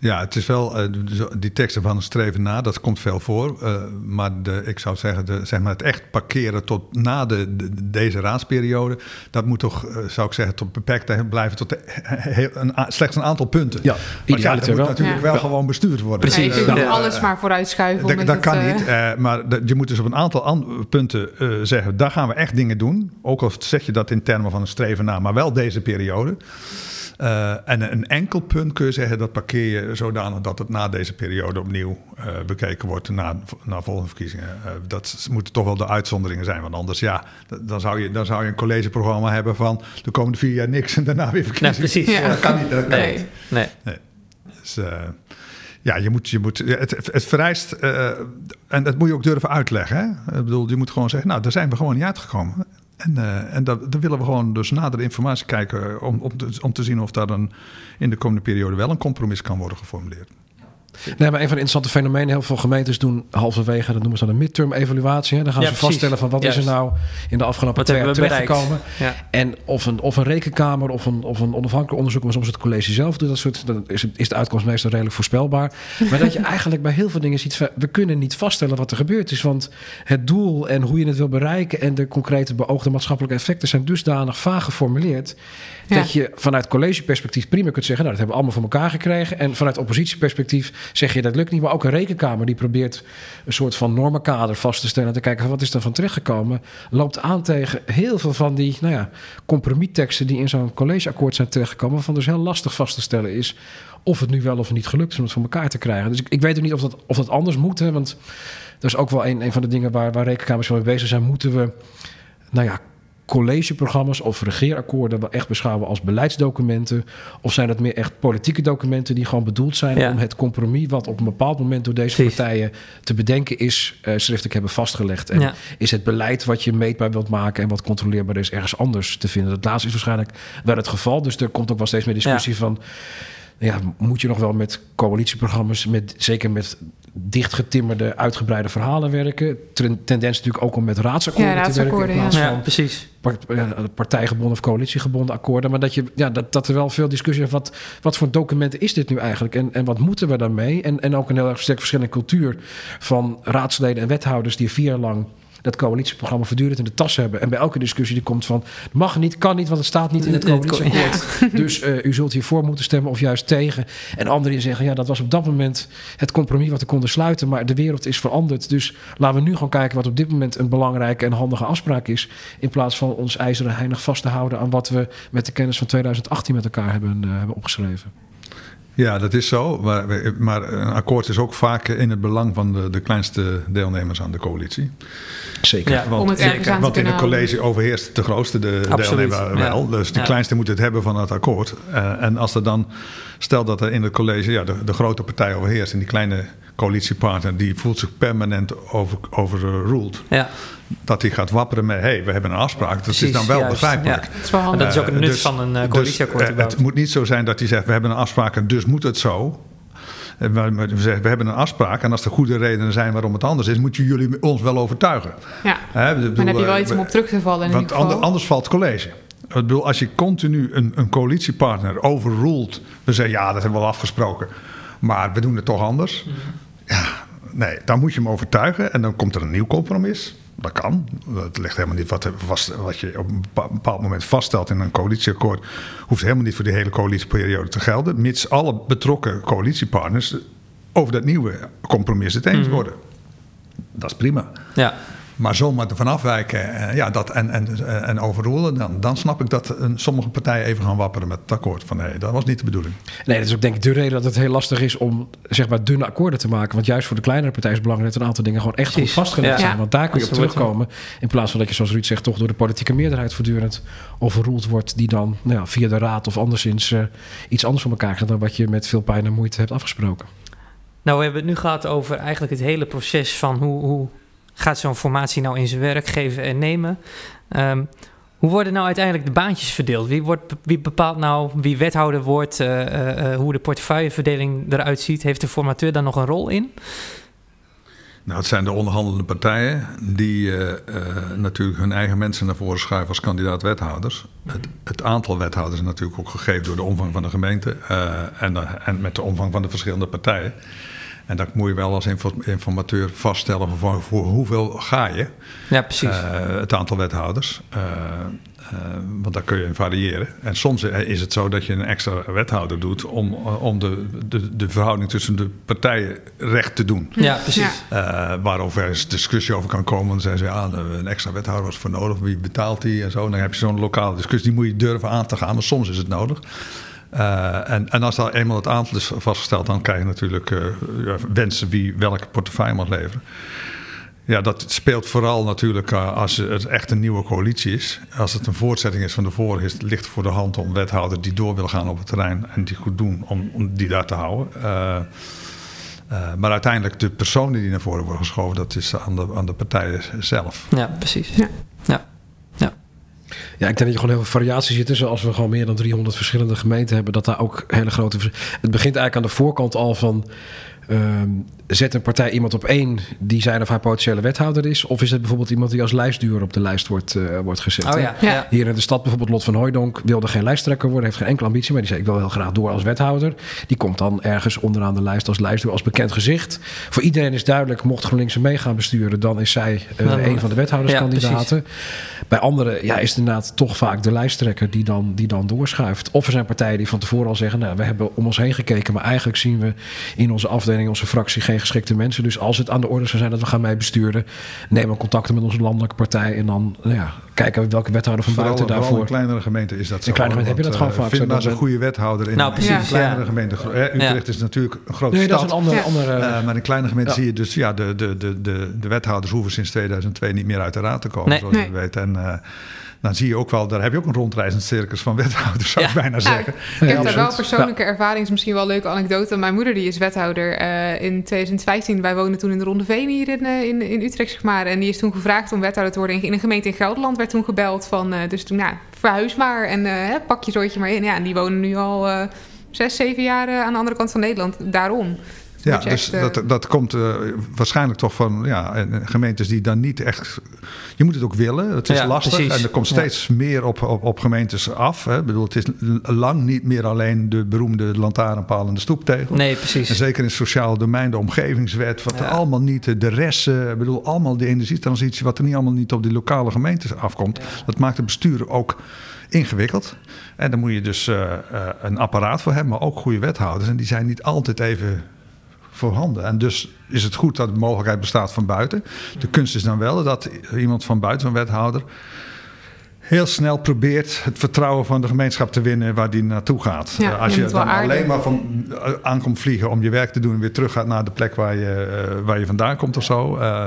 Ja, het is wel, uh, die teksten van een streven na, dat komt veel voor. Uh, maar de, ik zou zeggen, de, zeg maar het echt parkeren tot na de, deze raadsperiode, dat moet toch, uh, zou ik zeggen, tot beperkt blijven tot de, een, slechts een aantal punten. Ja, ja, dat moet natuurlijk wel gewoon bestuurd worden. Precies. je kunt alles maar vooruitschuiven. Dat, dat kan niet, maar je moet dus op een aantal punten zeggen, daar gaan we echt dingen doen. Ook al zeg je dat in termen van een streven na, maar wel deze periode. Uh, en een enkel punt kun je zeggen, dat parkeer je zodanig dat het na deze periode opnieuw uh, bekeken wordt, na, na volgende verkiezingen. Uh, dat moeten toch wel de uitzonderingen zijn, want anders ja, dan zou je, dan zou je een collegeprogramma hebben van de komende vier jaar niks en daarna weer verkiezingen. Nee, precies. Ja. Dat kan niet. Dat kan nee. Niet. nee. nee. Dus, ja, je moet, je moet, het, het vereist, en dat moet je ook durven uitleggen. Hè? Ik bedoel, je moet gewoon zeggen, nou, daar zijn we gewoon niet uitgekomen. En, uh, en dat, dan willen we gewoon dus nadere informatie kijken om, om, te, om te zien of daar dan in de komende periode wel een compromis kan worden geformuleerd. Nee, maar een van de interessante fenomenen, heel veel gemeentes doen halverwege, dat noemen ze dan een midterm evaluatie. Hè? Dan gaan ze vaststellen van wat is er nou in de afgelopen twee jaar terechtgekomen. Ja. En of een, of een rekenkamer of een, of een onafhankelijk onderzoek, maar soms het college zelf doet dat soort, dan is, is de uitkomst meestal redelijk voorspelbaar. Maar dat je eigenlijk bij heel veel dingen ziet, we kunnen niet vaststellen wat er gebeurd is. Want het doel en hoe je het wil bereiken en de concrete beoogde maatschappelijke effecten zijn dusdanig vaag geformuleerd. Dat je vanuit collegeperspectief prima kunt zeggen, nou dat hebben we allemaal voor elkaar gekregen. En vanuit oppositieperspectief zeg je dat lukt niet. Maar ook een rekenkamer die probeert een soort van normenkader vast te stellen. En te kijken wat is er van terechtgekomen. Loopt aan tegen heel veel van die nou ja, compromisteksten die in zo'n collegeakkoord zijn terechtgekomen. Waarvan dus heel lastig vast te stellen is of het nu wel of niet gelukt is om het voor elkaar te krijgen. Dus ik, ik weet ook niet of dat, of dat anders moet. Hè, want dat is ook wel een, een van de dingen waar, waar rekenkamers mee bezig zijn. Moeten we nou ja, collegeprogramma's of regeerakkoorden wel echt beschouwen als beleidsdocumenten? Of zijn het meer echt politieke documenten die gewoon bedoeld zijn om het compromis wat op een bepaald moment door deze partijen te bedenken is, uh, schriftelijk hebben vastgelegd? En is het beleid wat je meetbaar wilt maken en wat controleerbaar is, ergens anders te vinden? Dat laatste is waarschijnlijk wel het geval. Dus er komt ook wel steeds meer discussie van ja, moet je nog wel met coalitieprogramma's, met, zeker met dichtgetimmerde, uitgebreide verhalen werken. Tendens natuurlijk ook om met raadsakkoorden, ja, te werken. In ja. precies. partijgebonden of coalitiegebonden akkoorden. Maar dat, je, ja, dat, dat er wel veel discussie is. Wat, wat voor documenten is dit nu eigenlijk? En, en wat moeten we daarmee? En, en ook een heel erg sterk verschillende cultuur van raadsleden en wethouders die vier jaar lang dat coalitieprogramma voortdurend in de tas hebben. En bij elke discussie die komt van... mag niet, kan niet, want het staat niet in het coalitieakkoord. (laughs) Dus uh, u zult hiervoor moeten stemmen of juist tegen. En anderen die zeggen, ja, dat was op dat moment het compromis wat we konden sluiten. Maar de wereld is veranderd. Dus laten we nu gewoon kijken wat op dit moment een belangrijke en handige afspraak is. In plaats van ons ijzeren heinig vast te houden aan wat we met de kennis van 2018 met elkaar hebben, uh, hebben opgeschreven. Ja, dat is zo. Maar, maar, een akkoord is ook vaak in het belang van de, de kleinste deelnemers aan de coalitie. Zeker. Ja, want, want in het college overheerst de grootste de deelnemer wel. Dus de kleinste moet het hebben van het akkoord. Uh, en als er dan, stel dat er in het college ja, de, de grote partij overheerst en die kleine coalitiepartner die voelt zich permanent over, overruled. Ja. Dat hij gaat wapperen met: hé, hey, we hebben een afspraak. Dat is dan wel begrijpelijk. Ja, dat, is wel dat is ook een nut dus, van een coalitieakkoord. Dus, uh, het moet niet zo zijn dat hij zegt: we hebben een afspraak en dus moet het zo. We zeggen, we hebben een afspraak en als er goede redenen zijn waarom het anders is, moeten jullie ons wel overtuigen. Ja, He, bedoel, dan heb je wel iets om op terug te vallen. In want anders valt het college. Ik bedoel, als je continu een, een coalitiepartner overruled, we zeggen ja, dat hebben we al afgesproken, maar we doen het toch anders. Mhm. Nee, dan moet je hem overtuigen en dan komt er een nieuw compromis. Dat kan. Dat ligt helemaal niet wat, vast, wat je op een bepaald moment vaststelt in een coalitieakkoord. Hoeft helemaal niet voor die hele coalitieperiode te gelden. Mits alle betrokken coalitiepartners over dat nieuwe compromis het eens mhm. worden. Dat is prima. Ja. Maar zomaar ervan afwijken eh, ja, dat, en, en, eh, en overroelen, dan, dan snap ik dat sommige partijen even gaan wapperen met het akkoord. Van nee, dat was niet de bedoeling. Nee, dat is ook denk ik de reden dat het heel lastig is om zeg maar dunne akkoorden te maken. Want juist voor de kleinere partijen is het belangrijk dat een aantal dingen gewoon echt goed vastgelegd zijn. Want daar kun je op terugkomen. In plaats van dat je, zoals Ruud zegt, toch door de politieke meerderheid voortdurend overroeld wordt. Die dan nou ja, via de raad of anderszins uh, iets anders voor elkaar gaat dan wat je met veel pijn en moeite hebt afgesproken. Nou, we hebben het nu gehad over eigenlijk het hele proces van hoe, hoe gaat zo'n formatie nou in zijn werk geven en nemen? Um, hoe worden nou uiteindelijk de baantjes verdeeld? Wie, wordt, wie bepaalt nou wie wethouder wordt, uh, uh, hoe de portefeuilleverdeling eruit ziet? Heeft de formateur daar nog een rol in? Nou, het zijn de onderhandelende partijen die natuurlijk hun eigen mensen naar voren schuiven als kandidaat-wethouders. Het, het, aantal wethouders is natuurlijk ook gegeven door de omvang van de gemeente en, en met de omvang van de verschillende partijen. En dat moet je wel als informateur vaststellen voor, voor hoeveel ga je. Ja, precies. Uh, het aantal wethouders. Uh, uh, want daar kun je in variëren. En soms is het zo dat je een extra wethouder doet om, om de, de, de verhouding tussen de partijen recht te doen. Ja, precies. waarover er discussie over kan komen. Dan zeggen ze, ja, een extra wethouder was voor nodig. Wie betaalt die en zo. Dan heb je zo'n lokale discussie. Die moet je durven aan te gaan. Maar soms is het nodig. Uh, en, en, als dan eenmaal het aantal is vastgesteld, dan krijg je natuurlijk uh, wensen wie welke portefeuille mag leveren. Ja, dat speelt vooral natuurlijk uh, als het echt een nieuwe coalitie is. Als het een voortzetting is van de vorige, is het licht voor de hand om wethouders die door willen gaan op het terrein en die goed doen, om, om die daar te houden. maar uiteindelijk de personen die naar voren worden geschoven, dat is aan de, aan de partijen zelf. Ja, precies. Ja. ja. Ja, ik denk dat je gewoon heel veel variatie zit. Dus als we gewoon meer dan 300 verschillende gemeenten hebben, dat daar ook hele grote. Het begint eigenlijk aan de voorkant al van. Ehm, zet een partij iemand op één die zijn of haar potentiële wethouder is? Of is het bijvoorbeeld iemand die als lijstduur op de lijst wordt, uh, wordt gezet? Oh, ja. Ja. Hier in de stad bijvoorbeeld Lot van Hooijdonk wilde geen lijsttrekker worden, heeft geen enkele ambitie, maar die zei ik wil heel graag door als wethouder. Die komt dan ergens onderaan de lijst als lijstduur, als bekend gezicht. Voor iedereen is duidelijk, mocht GroenLinks mee gaan besturen, dan is zij uh, een van de wethouderskandidaten. Bij anderen ja, is het inderdaad toch vaak de lijsttrekker die dan, die dan doorschuift. Of er zijn partijen die van tevoren al zeggen, nou, we hebben om ons heen gekeken, maar eigenlijk zien we in onze afdeling, onze fractie geen geschikte mensen. Dus als het aan de orde zou zijn dat we gaan mee besturen, nemen we contacten met onze landelijke partij en dan nou ja, kijken we welke wethouder van buiten daarvoor. In kleinere gemeenten is dat zo. In kleinere gemeenten heb je dat gewoon uh, vaak. Vind een goede wethouder in, nou, precies, in kleinere ja. gemeenten. Utrecht is natuurlijk een grote nee, stad. Dat is een andere, andere uh, maar in kleine gemeenten zie je dus ja, de, de, de, de, de wethouders hoeven sinds 2002 niet meer uit de raad te komen, nee. zoals nee. je weet. En uh, dan zie je ook wel, daar heb je ook een rondreizend circus van wethouders, zou ik bijna zeggen. ik heb daar wel persoonlijke ervaring, is misschien wel een leuke anekdote. Mijn moeder die is wethouder uh, in 2015. Wij woonden toen in de Ronde Veen hier in, uh, in, in, Utrecht, zeg maar. En die is toen gevraagd om wethouder te worden. In een gemeente in Gelderland werd toen gebeld van, uh, dus toen, nou, verhuis maar en pak je zootje maar in. Ja, en die wonen nu al zes, zeven jaar aan de andere kant van Nederland. Daarom. Ja, dus dat, dat komt uh, waarschijnlijk toch van ja, gemeentes die dan niet echt. Je moet het ook willen. Het is ja, lastig. Precies. En er komt steeds ja. meer op, op, op, gemeentes af. Hè. Ik bedoel, het is lang niet meer alleen de beroemde lantaarnpaal en de stoeptegel. Nee, precies. En zeker in het sociale domein, de omgevingswet, wat er allemaal niet, de rest, ik bedoel, allemaal de energietransitie, wat er niet allemaal niet op die lokale gemeentes afkomt. Dat maakt het bestuur ook ingewikkeld. En dan moet je dus uh, uh, een apparaat voor hebben, maar ook goede wethouders. En die zijn niet altijd even voorhanden. En dus is het goed dat de mogelijkheid bestaat van buiten. De kunst is dan wel dat iemand van buiten, een wethouder, heel snel probeert het vertrouwen van de gemeenschap te winnen waar die naartoe gaat. Ja, als je, dan alleen maar van uh, aankomt vliegen om je werk te doen en weer terug gaat naar de plek waar je, uh, waar je vandaan komt of zo. Uh,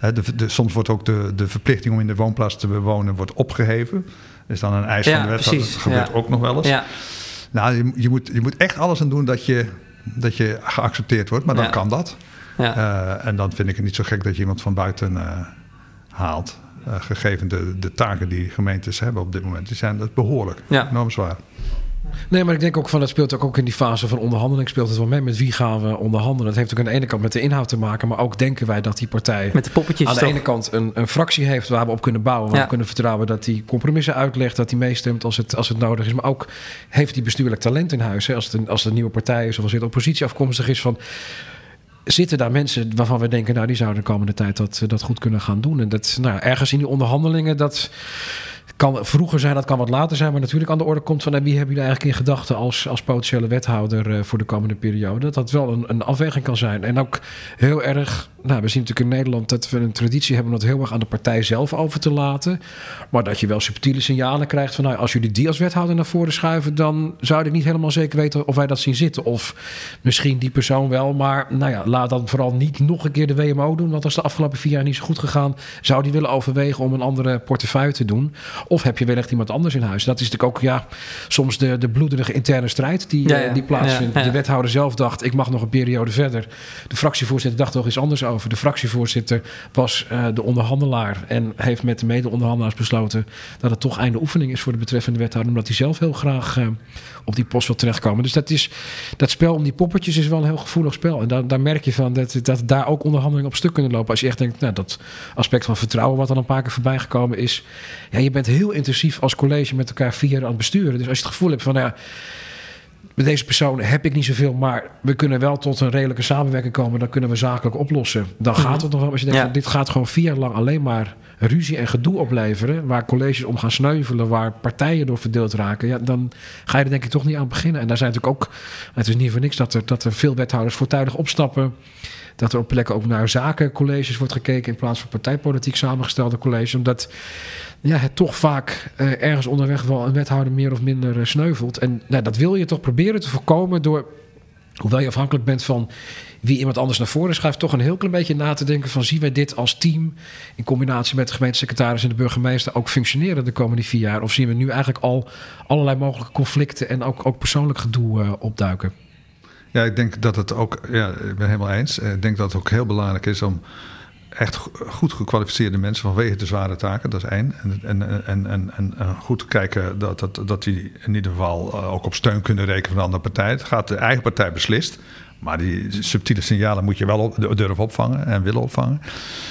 de, de, soms wordt ook de, de verplichting om in de woonplaats te bewonen wordt opgeheven. is dan een eis van de wet. Dat gebeurt ook nog wel eens. Nou, je, je, moet, je moet echt alles aan doen dat je, dat je geaccepteerd wordt, maar dan kan dat. en dan vind ik het niet zo gek dat je iemand van buiten haalt. Uh, gegeven de, de taken die gemeentes hebben op dit moment, die zijn dat behoorlijk ja. enorm zwaar. Nee, maar ik denk ook van het speelt ook, in die fase van onderhandeling speelt het wel mee. Met wie gaan we onderhandelen? Dat heeft ook aan de ene kant met de inhoud te maken, maar ook denken wij dat die partij met de poppetjes aan de ene kant een, een fractie heeft waar we op kunnen bouwen, waar we kunnen vertrouwen dat die compromissen uitlegt, dat die meestemt als het, als het nodig is. Maar ook heeft die bestuurlijk talent in huis. Hè? Als, het een, als het een nieuwe partij is of als het oppositie afkomstig is van zitten daar mensen waarvan we denken, nou, die zouden de komende tijd dat, dat goed kunnen gaan doen. En dat, nou, ergens in die onderhandelingen, dat kan vroeger zijn, dat kan wat later zijn, maar natuurlijk aan de orde komt van wie hebben jullie eigenlijk in gedachten als, als potentiële wethouder uh, voor de komende periode. Dat dat wel een, een afweging kan zijn. En ook heel erg, nou, we zien natuurlijk in Nederland dat we een traditie hebben om dat heel erg aan de partij zelf over te laten. Maar dat je wel subtiele signalen krijgt van nou, als jullie die als wethouder naar voren schuiven, dan zou ik niet helemaal zeker weten of wij dat zien zitten. Of misschien die persoon wel, maar nou ja, laat dan vooral niet nog een keer de WMO doen. Want als de afgelopen vier jaar niet zo goed gegaan, zou die willen overwegen om een andere portefeuille te doen. Of heb je wellicht iemand anders in huis? Dat is natuurlijk ook ja, soms de, de bloederige interne strijd die, ja, ja. die plaatsvindt. De wethouder zelf dacht, ik mag nog een periode verder. De fractievoorzitter dacht toch iets anders over. De fractievoorzitter was uh, de onderhandelaar en heeft met de mede-onderhandelaars besloten dat het toch einde oefening is voor de betreffende wethouder, omdat hij zelf heel graag uh, op die post wil terechtkomen. Dus dat, is, dat spel om die poppetjes is wel een heel gevoelig spel. En daar, merk je van dat, dat daar ook onderhandelingen op stuk kunnen lopen. Als je echt denkt, nou, dat aspect van vertrouwen wat dan een paar keer voorbij gekomen is. Ja, je bent heel intensief als college met elkaar vier aan het besturen. Dus als je het gevoel hebt van, nou ja, met deze persoon heb ik niet zoveel, maar we kunnen wel tot een redelijke samenwerking komen. Dan kunnen we zakelijk oplossen. Dan gaat mhm. het nog wel. Als je denkt, dit gaat gewoon vier jaar lang alleen maar ruzie en gedoe opleveren. Waar colleges om gaan sneuvelen, waar partijen door verdeeld raken. Ja, dan ga je er denk ik toch niet aan beginnen. En daar zijn natuurlijk ook, het is niet voor niks dat er, dat er veel wethouders voortijdig opstappen. Dat er op plekken ook naar zakencolleges wordt gekeken in plaats van partijpolitiek samengestelde colleges. Omdat ja, het toch vaak uh, ergens onderweg wel een wethouder meer of minder uh, sneuvelt. En nou, dat wil je toch proberen te voorkomen door, hoewel je afhankelijk bent van wie iemand anders naar voren schuift, toch een heel klein beetje na te denken van zien wij dit als team in combinatie met de gemeentesecretaris en de burgemeester ook functioneren de komende vier jaar? Of zien we nu eigenlijk al allerlei mogelijke conflicten en ook, ook persoonlijk gedoe uh, opduiken? Ja, ik denk dat het ook, ja, ik ben helemaal eens. Ik denk dat het ook heel belangrijk is om echt goed gekwalificeerde mensen vanwege de zware taken, dat is één. En, en, en, en, en goed kijken dat, dat, dat die in ieder geval eh, ook op steun kunnen rekenen van de andere partij. Het gaat de eigen partij beslist. Maar die subtiele signalen moet je wel durven opvangen en willen opvangen.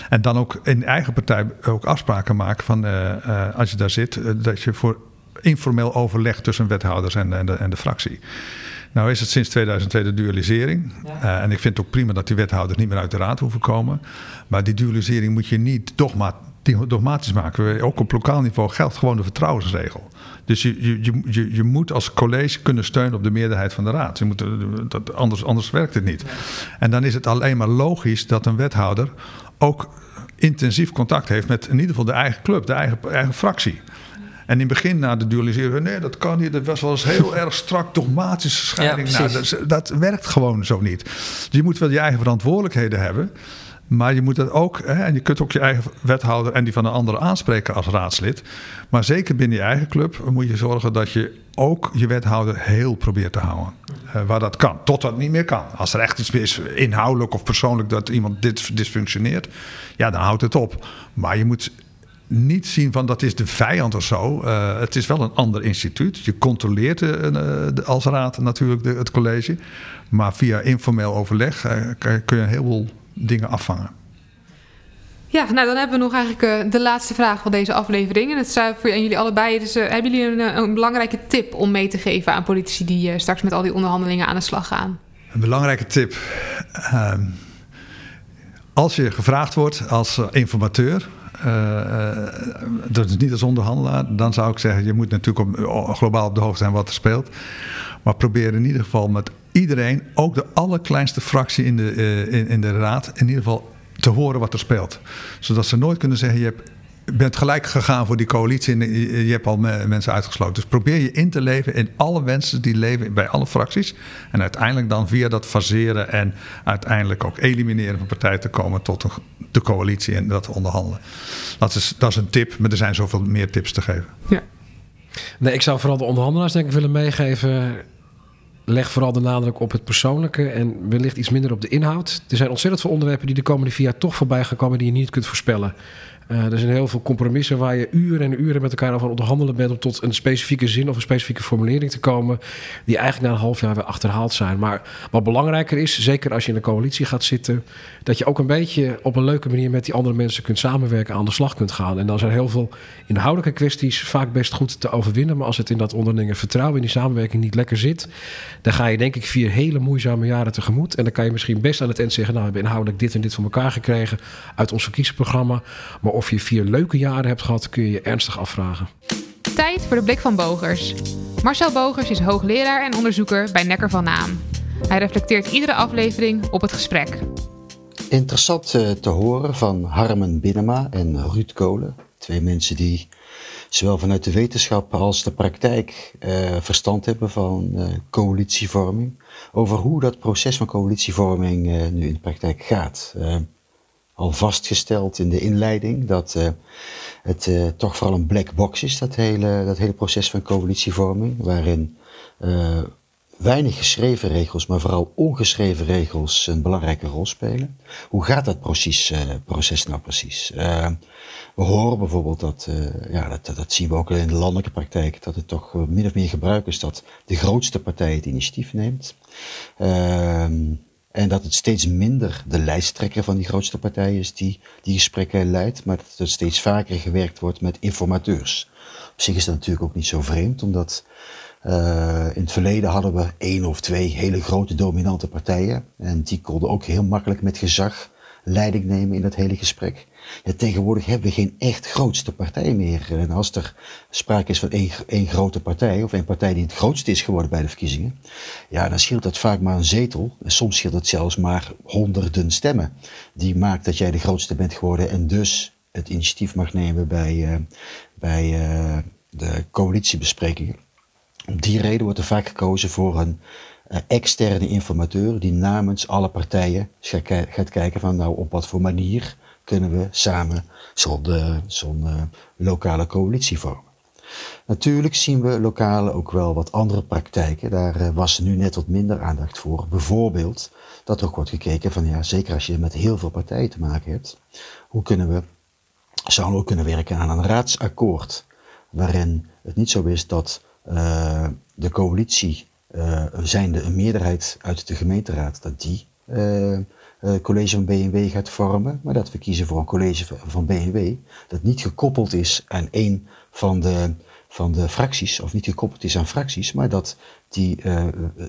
En dan ook in eigen partij ook afspraken maken van uh, als je daar zit, dat je voor informeel overleg tussen wethouders en, en, de, en de fractie. Nou is het sinds 2002 de dualisering. Ja. Uh, en ik vind het ook prima dat die wethouders niet meer uit de raad hoeven komen. Maar die dualisering moet je niet dogma, dogmatisch maken. Ook op lokaal niveau geldt gewoon de vertrouwensregel. Dus je, je, je, je moet als college kunnen steunen op de meerderheid van de raad. Je moet, dat, anders, anders werkt het niet. En dan is het alleen maar logisch dat een wethouder ook intensief contact heeft met in ieder geval de eigen club, de eigen, eigen fractie. En in het begin na de dualisering, nee, dat kan niet. Dat was wel eens heel (laughs) erg strak dogmatische scheiding. Ja, nou, dat, dat, werkt gewoon zo niet. Dus je moet wel je eigen verantwoordelijkheden hebben. Maar je moet dat ook, hè, en je kunt ook je eigen wethouder en die van een andere aanspreken als raadslid. Maar zeker binnen je eigen club moet je zorgen dat je ook je wethouder heel probeert te houden. Uh, waar dat kan, tot dat niet meer kan. Als er echt iets is, inhoudelijk of persoonlijk, dat iemand dit dysfunctioneert, ja, dan houdt het op. Maar je moet niet zien van dat is de vijand of zo. Uh, het is wel een ander instituut. Je controleert uh, de, als raad natuurlijk de, het college. Maar via informeel overleg kun je een heleboel dingen afvangen. Ja, nou dan hebben we nog eigenlijk uh, de laatste vraag van deze aflevering. En het is voor jullie allebei. Dus hebben jullie een, een, belangrijke tip om mee te geven aan politici die straks met al die onderhandelingen aan de slag gaan? Een belangrijke tip. Ehm, als je gevraagd wordt als informateur, is niet als onderhandelaar, dan zou ik zeggen: je moet natuurlijk op, globaal op de hoogte zijn wat er speelt. Maar probeer in ieder geval met iedereen, ook de allerkleinste fractie in de, uh, in, in, de raad, in ieder geval te horen wat er speelt. Zodat ze nooit kunnen zeggen: je hebt bent gelijk gegaan voor die coalitie en je hebt al mensen uitgesloten. Dus probeer je in te leven in alle wensen die leven bij alle fracties. En uiteindelijk dan via dat faseren en uiteindelijk ook elimineren van partijen te komen tot een, de coalitie en dat onderhandelen. Dat is, dat is een tip, maar er zijn zoveel meer tips te geven. Ja. Nee, ik zou vooral de onderhandelaars denk ik willen meegeven leg vooral de nadruk op het persoonlijke en wellicht iets minder op de inhoud. Er zijn ontzettend veel onderwerpen die de komende vier jaar toch voorbij gaan komen die je niet kunt voorspellen. Uh, er zijn heel veel compromissen waar je uren en uren met elkaar over onderhandelen bent om tot een specifieke zin of een specifieke formulering te komen, die eigenlijk na een half jaar weer achterhaald zijn. Maar wat belangrijker is, zeker als je in een coalitie gaat zitten, dat je ook een beetje op een leuke manier met die andere mensen kunt samenwerken, aan de slag kunt gaan. En dan zijn heel veel inhoudelijke kwesties vaak best goed te overwinnen. Maar als het in dat onderlinge vertrouwen in die samenwerking niet lekker zit, dan ga je denk ik vier hele moeizame jaren tegemoet. En dan kan je misschien best aan het eind zeggen, nou we hebben inhoudelijk dit en dit voor elkaar gekregen uit ons verkiezingsprogramma. Maar of je vier leuke jaren hebt gehad, kun je je ernstig afvragen. Tijd voor de blik van Bogers. Marcel Bogers is hoogleraar en onderzoeker bij Nekker van Naam. Hij reflecteert iedere aflevering op het gesprek. Interessant eh, te horen van Harmen Binnema en Ruud Kolen. Twee mensen die zowel vanuit de wetenschap als de praktijk uh, verstand hebben van uh, coalitievorming. Over hoe dat proces van coalitievorming nu in de praktijk gaat al vastgesteld in de inleiding dat uh, het uh, toch vooral een black box is, dat hele, dat hele proces van coalitievorming, waarin uh, weinig geschreven regels, maar vooral ongeschreven regels een belangrijke rol spelen. Hoe gaat dat proces, proces nou precies? we horen bijvoorbeeld dat, ja, dat, dat zien we ook in de landelijke praktijk, dat het toch min of meer gebruik is dat de grootste partij het initiatief neemt. Ehm, en dat het steeds minder de lijsttrekker van die grootste partij is die die gesprekken leidt, maar dat er steeds vaker gewerkt wordt met informateurs. Op zich is dat natuurlijk ook niet zo vreemd, omdat uh, in het verleden hadden we één of twee hele grote dominante partijen. En die konden ook heel makkelijk met gezag leiding nemen in dat hele gesprek. Tegenwoordig hebben we geen echt grootste partij meer. En als er sprake is van één, grote partij, of één partij die het grootste is geworden bij de verkiezingen, ja, dan scheelt dat vaak maar een zetel. En soms scheelt het zelfs maar honderden stemmen. Die maakt dat jij de grootste bent geworden en dus het initiatief mag nemen bij, uh, bij uh, de coalitiebesprekingen. Om die reden wordt er vaak gekozen voor een externe informateur die namens alle partijen gaat kijken van nou op wat voor manier kunnen we samen zo'n zo lokale coalitie vormen. Natuurlijk zien we lokaal ook wel wat andere praktijken. Daar uh, was nu net wat minder aandacht voor. Bijvoorbeeld dat er ook wordt gekeken van ja, zeker als je met heel veel partijen te maken hebt, hoe kunnen we, zouden we ook kunnen werken aan een raadsakkoord waarin het niet zo is dat uh, de coalitie uh, zijnde een meerderheid uit de gemeenteraad, dat die college van BNW gaat vormen, maar dat we kiezen voor een college van BNW dat niet gekoppeld is aan één van de, van de fracties, of niet gekoppeld is aan fracties, maar dat die uh,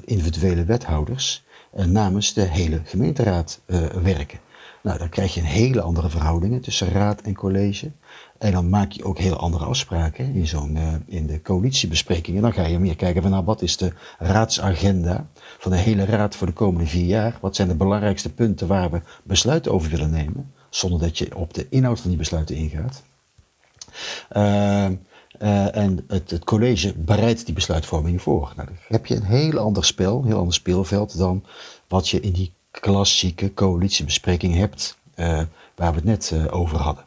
individuele wethouders uh, namens de hele gemeenteraad werken. Nou, dan krijg je een hele andere verhoudingen tussen raad en college. En dan maak je ook heel andere afspraken in, zo'n, uh, in de coalitiebesprekingen. Dan ga je meer kijken van nou, wat is de raadsagenda van de hele raad voor de komende vier jaar? Wat zijn de belangrijkste punten waar we besluiten over willen nemen? Zonder dat je op de inhoud van die besluiten ingaat. Uh, uh, en het, het, college bereidt die besluitvorming voor. Nou, dan heb je een heel ander spel, een heel ander speelveld dan wat je in die klassieke coalitiebespreking hebt, waar we het net over hadden.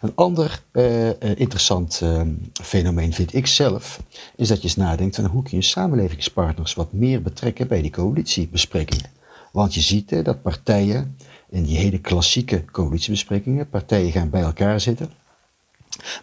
Een ander uh, interessant uh, fenomeen vind ik zelf, is dat je eens nadenkt van hoe kun je samenlevingspartners wat meer betrekken bij die coalitiebesprekingen. Want je ziet dat partijen in die hele klassieke coalitiebesprekingen, partijen gaan bij elkaar zitten,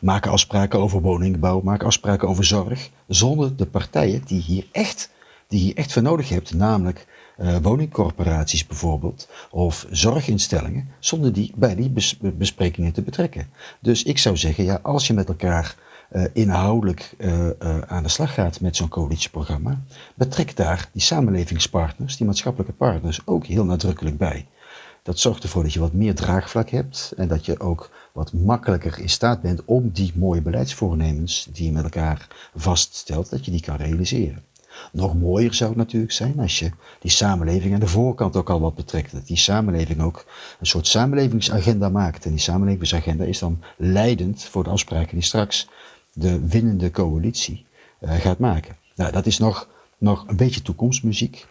maken afspraken over woningbouw, maken afspraken over zorg, zonder de partijen die hier echt, die hier echt voor nodig hebt, namelijk uh, woningcorporaties bijvoorbeeld, of zorginstellingen, zonder die bij die besprekingen te betrekken. Dus ik zou zeggen, ja, als je met elkaar uh, inhoudelijk uh, aan de slag gaat met zo'n coalitieprogramma, betrek daar die samenlevingspartners, die maatschappelijke partners, ook heel nadrukkelijk bij. Dat zorgt ervoor dat je wat meer draagvlak hebt en dat je ook wat makkelijker in staat bent om die mooie beleidsvoornemens die je met elkaar vaststelt, dat je die kan realiseren. Nog mooier zou het natuurlijk zijn als je die samenleving aan de voorkant ook al wat betrekt. Dat die samenleving ook een soort samenlevingsagenda maakt. En die samenlevingsagenda is dan leidend voor de afspraken die straks de winnende coalitie uh, gaat maken. Nou, dat is nog, nog een beetje toekomstmuziek.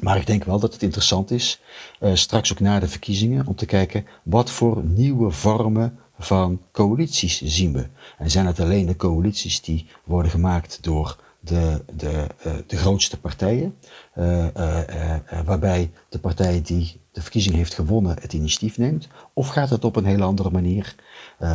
Maar ik denk wel dat het interessant is, uh, straks ook na de verkiezingen, om te kijken wat voor nieuwe vormen van coalities zien we. En zijn het alleen de coalities die worden gemaakt door de, de, uh, de grootste partijen, uh, waarbij de partij die de verkiezing heeft gewonnen het initiatief neemt, of gaat het op een hele andere manier,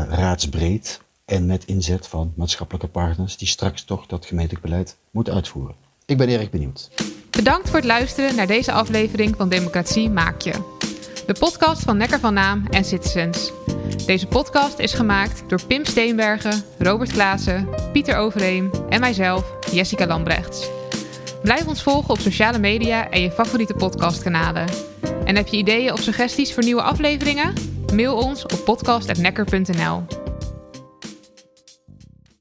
raadsbreed en met inzet van maatschappelijke partners die straks toch dat gemeentelijk beleid moeten uitvoeren? Ik ben erg benieuwd. Bedankt voor het luisteren naar deze aflevering van Democratie Maak Je. De podcast van Nekker van Naam en Citizens. Deze podcast is gemaakt door Pim Steenbergen, Robert Klaassen, Pieter Overeem en mijzelf, Jessica Lambrechts. Blijf ons volgen op sociale media en je favoriete podcastkanalen. En heb je ideeën of suggesties voor nieuwe afleveringen? Mail ons op podcast.nekker.nl.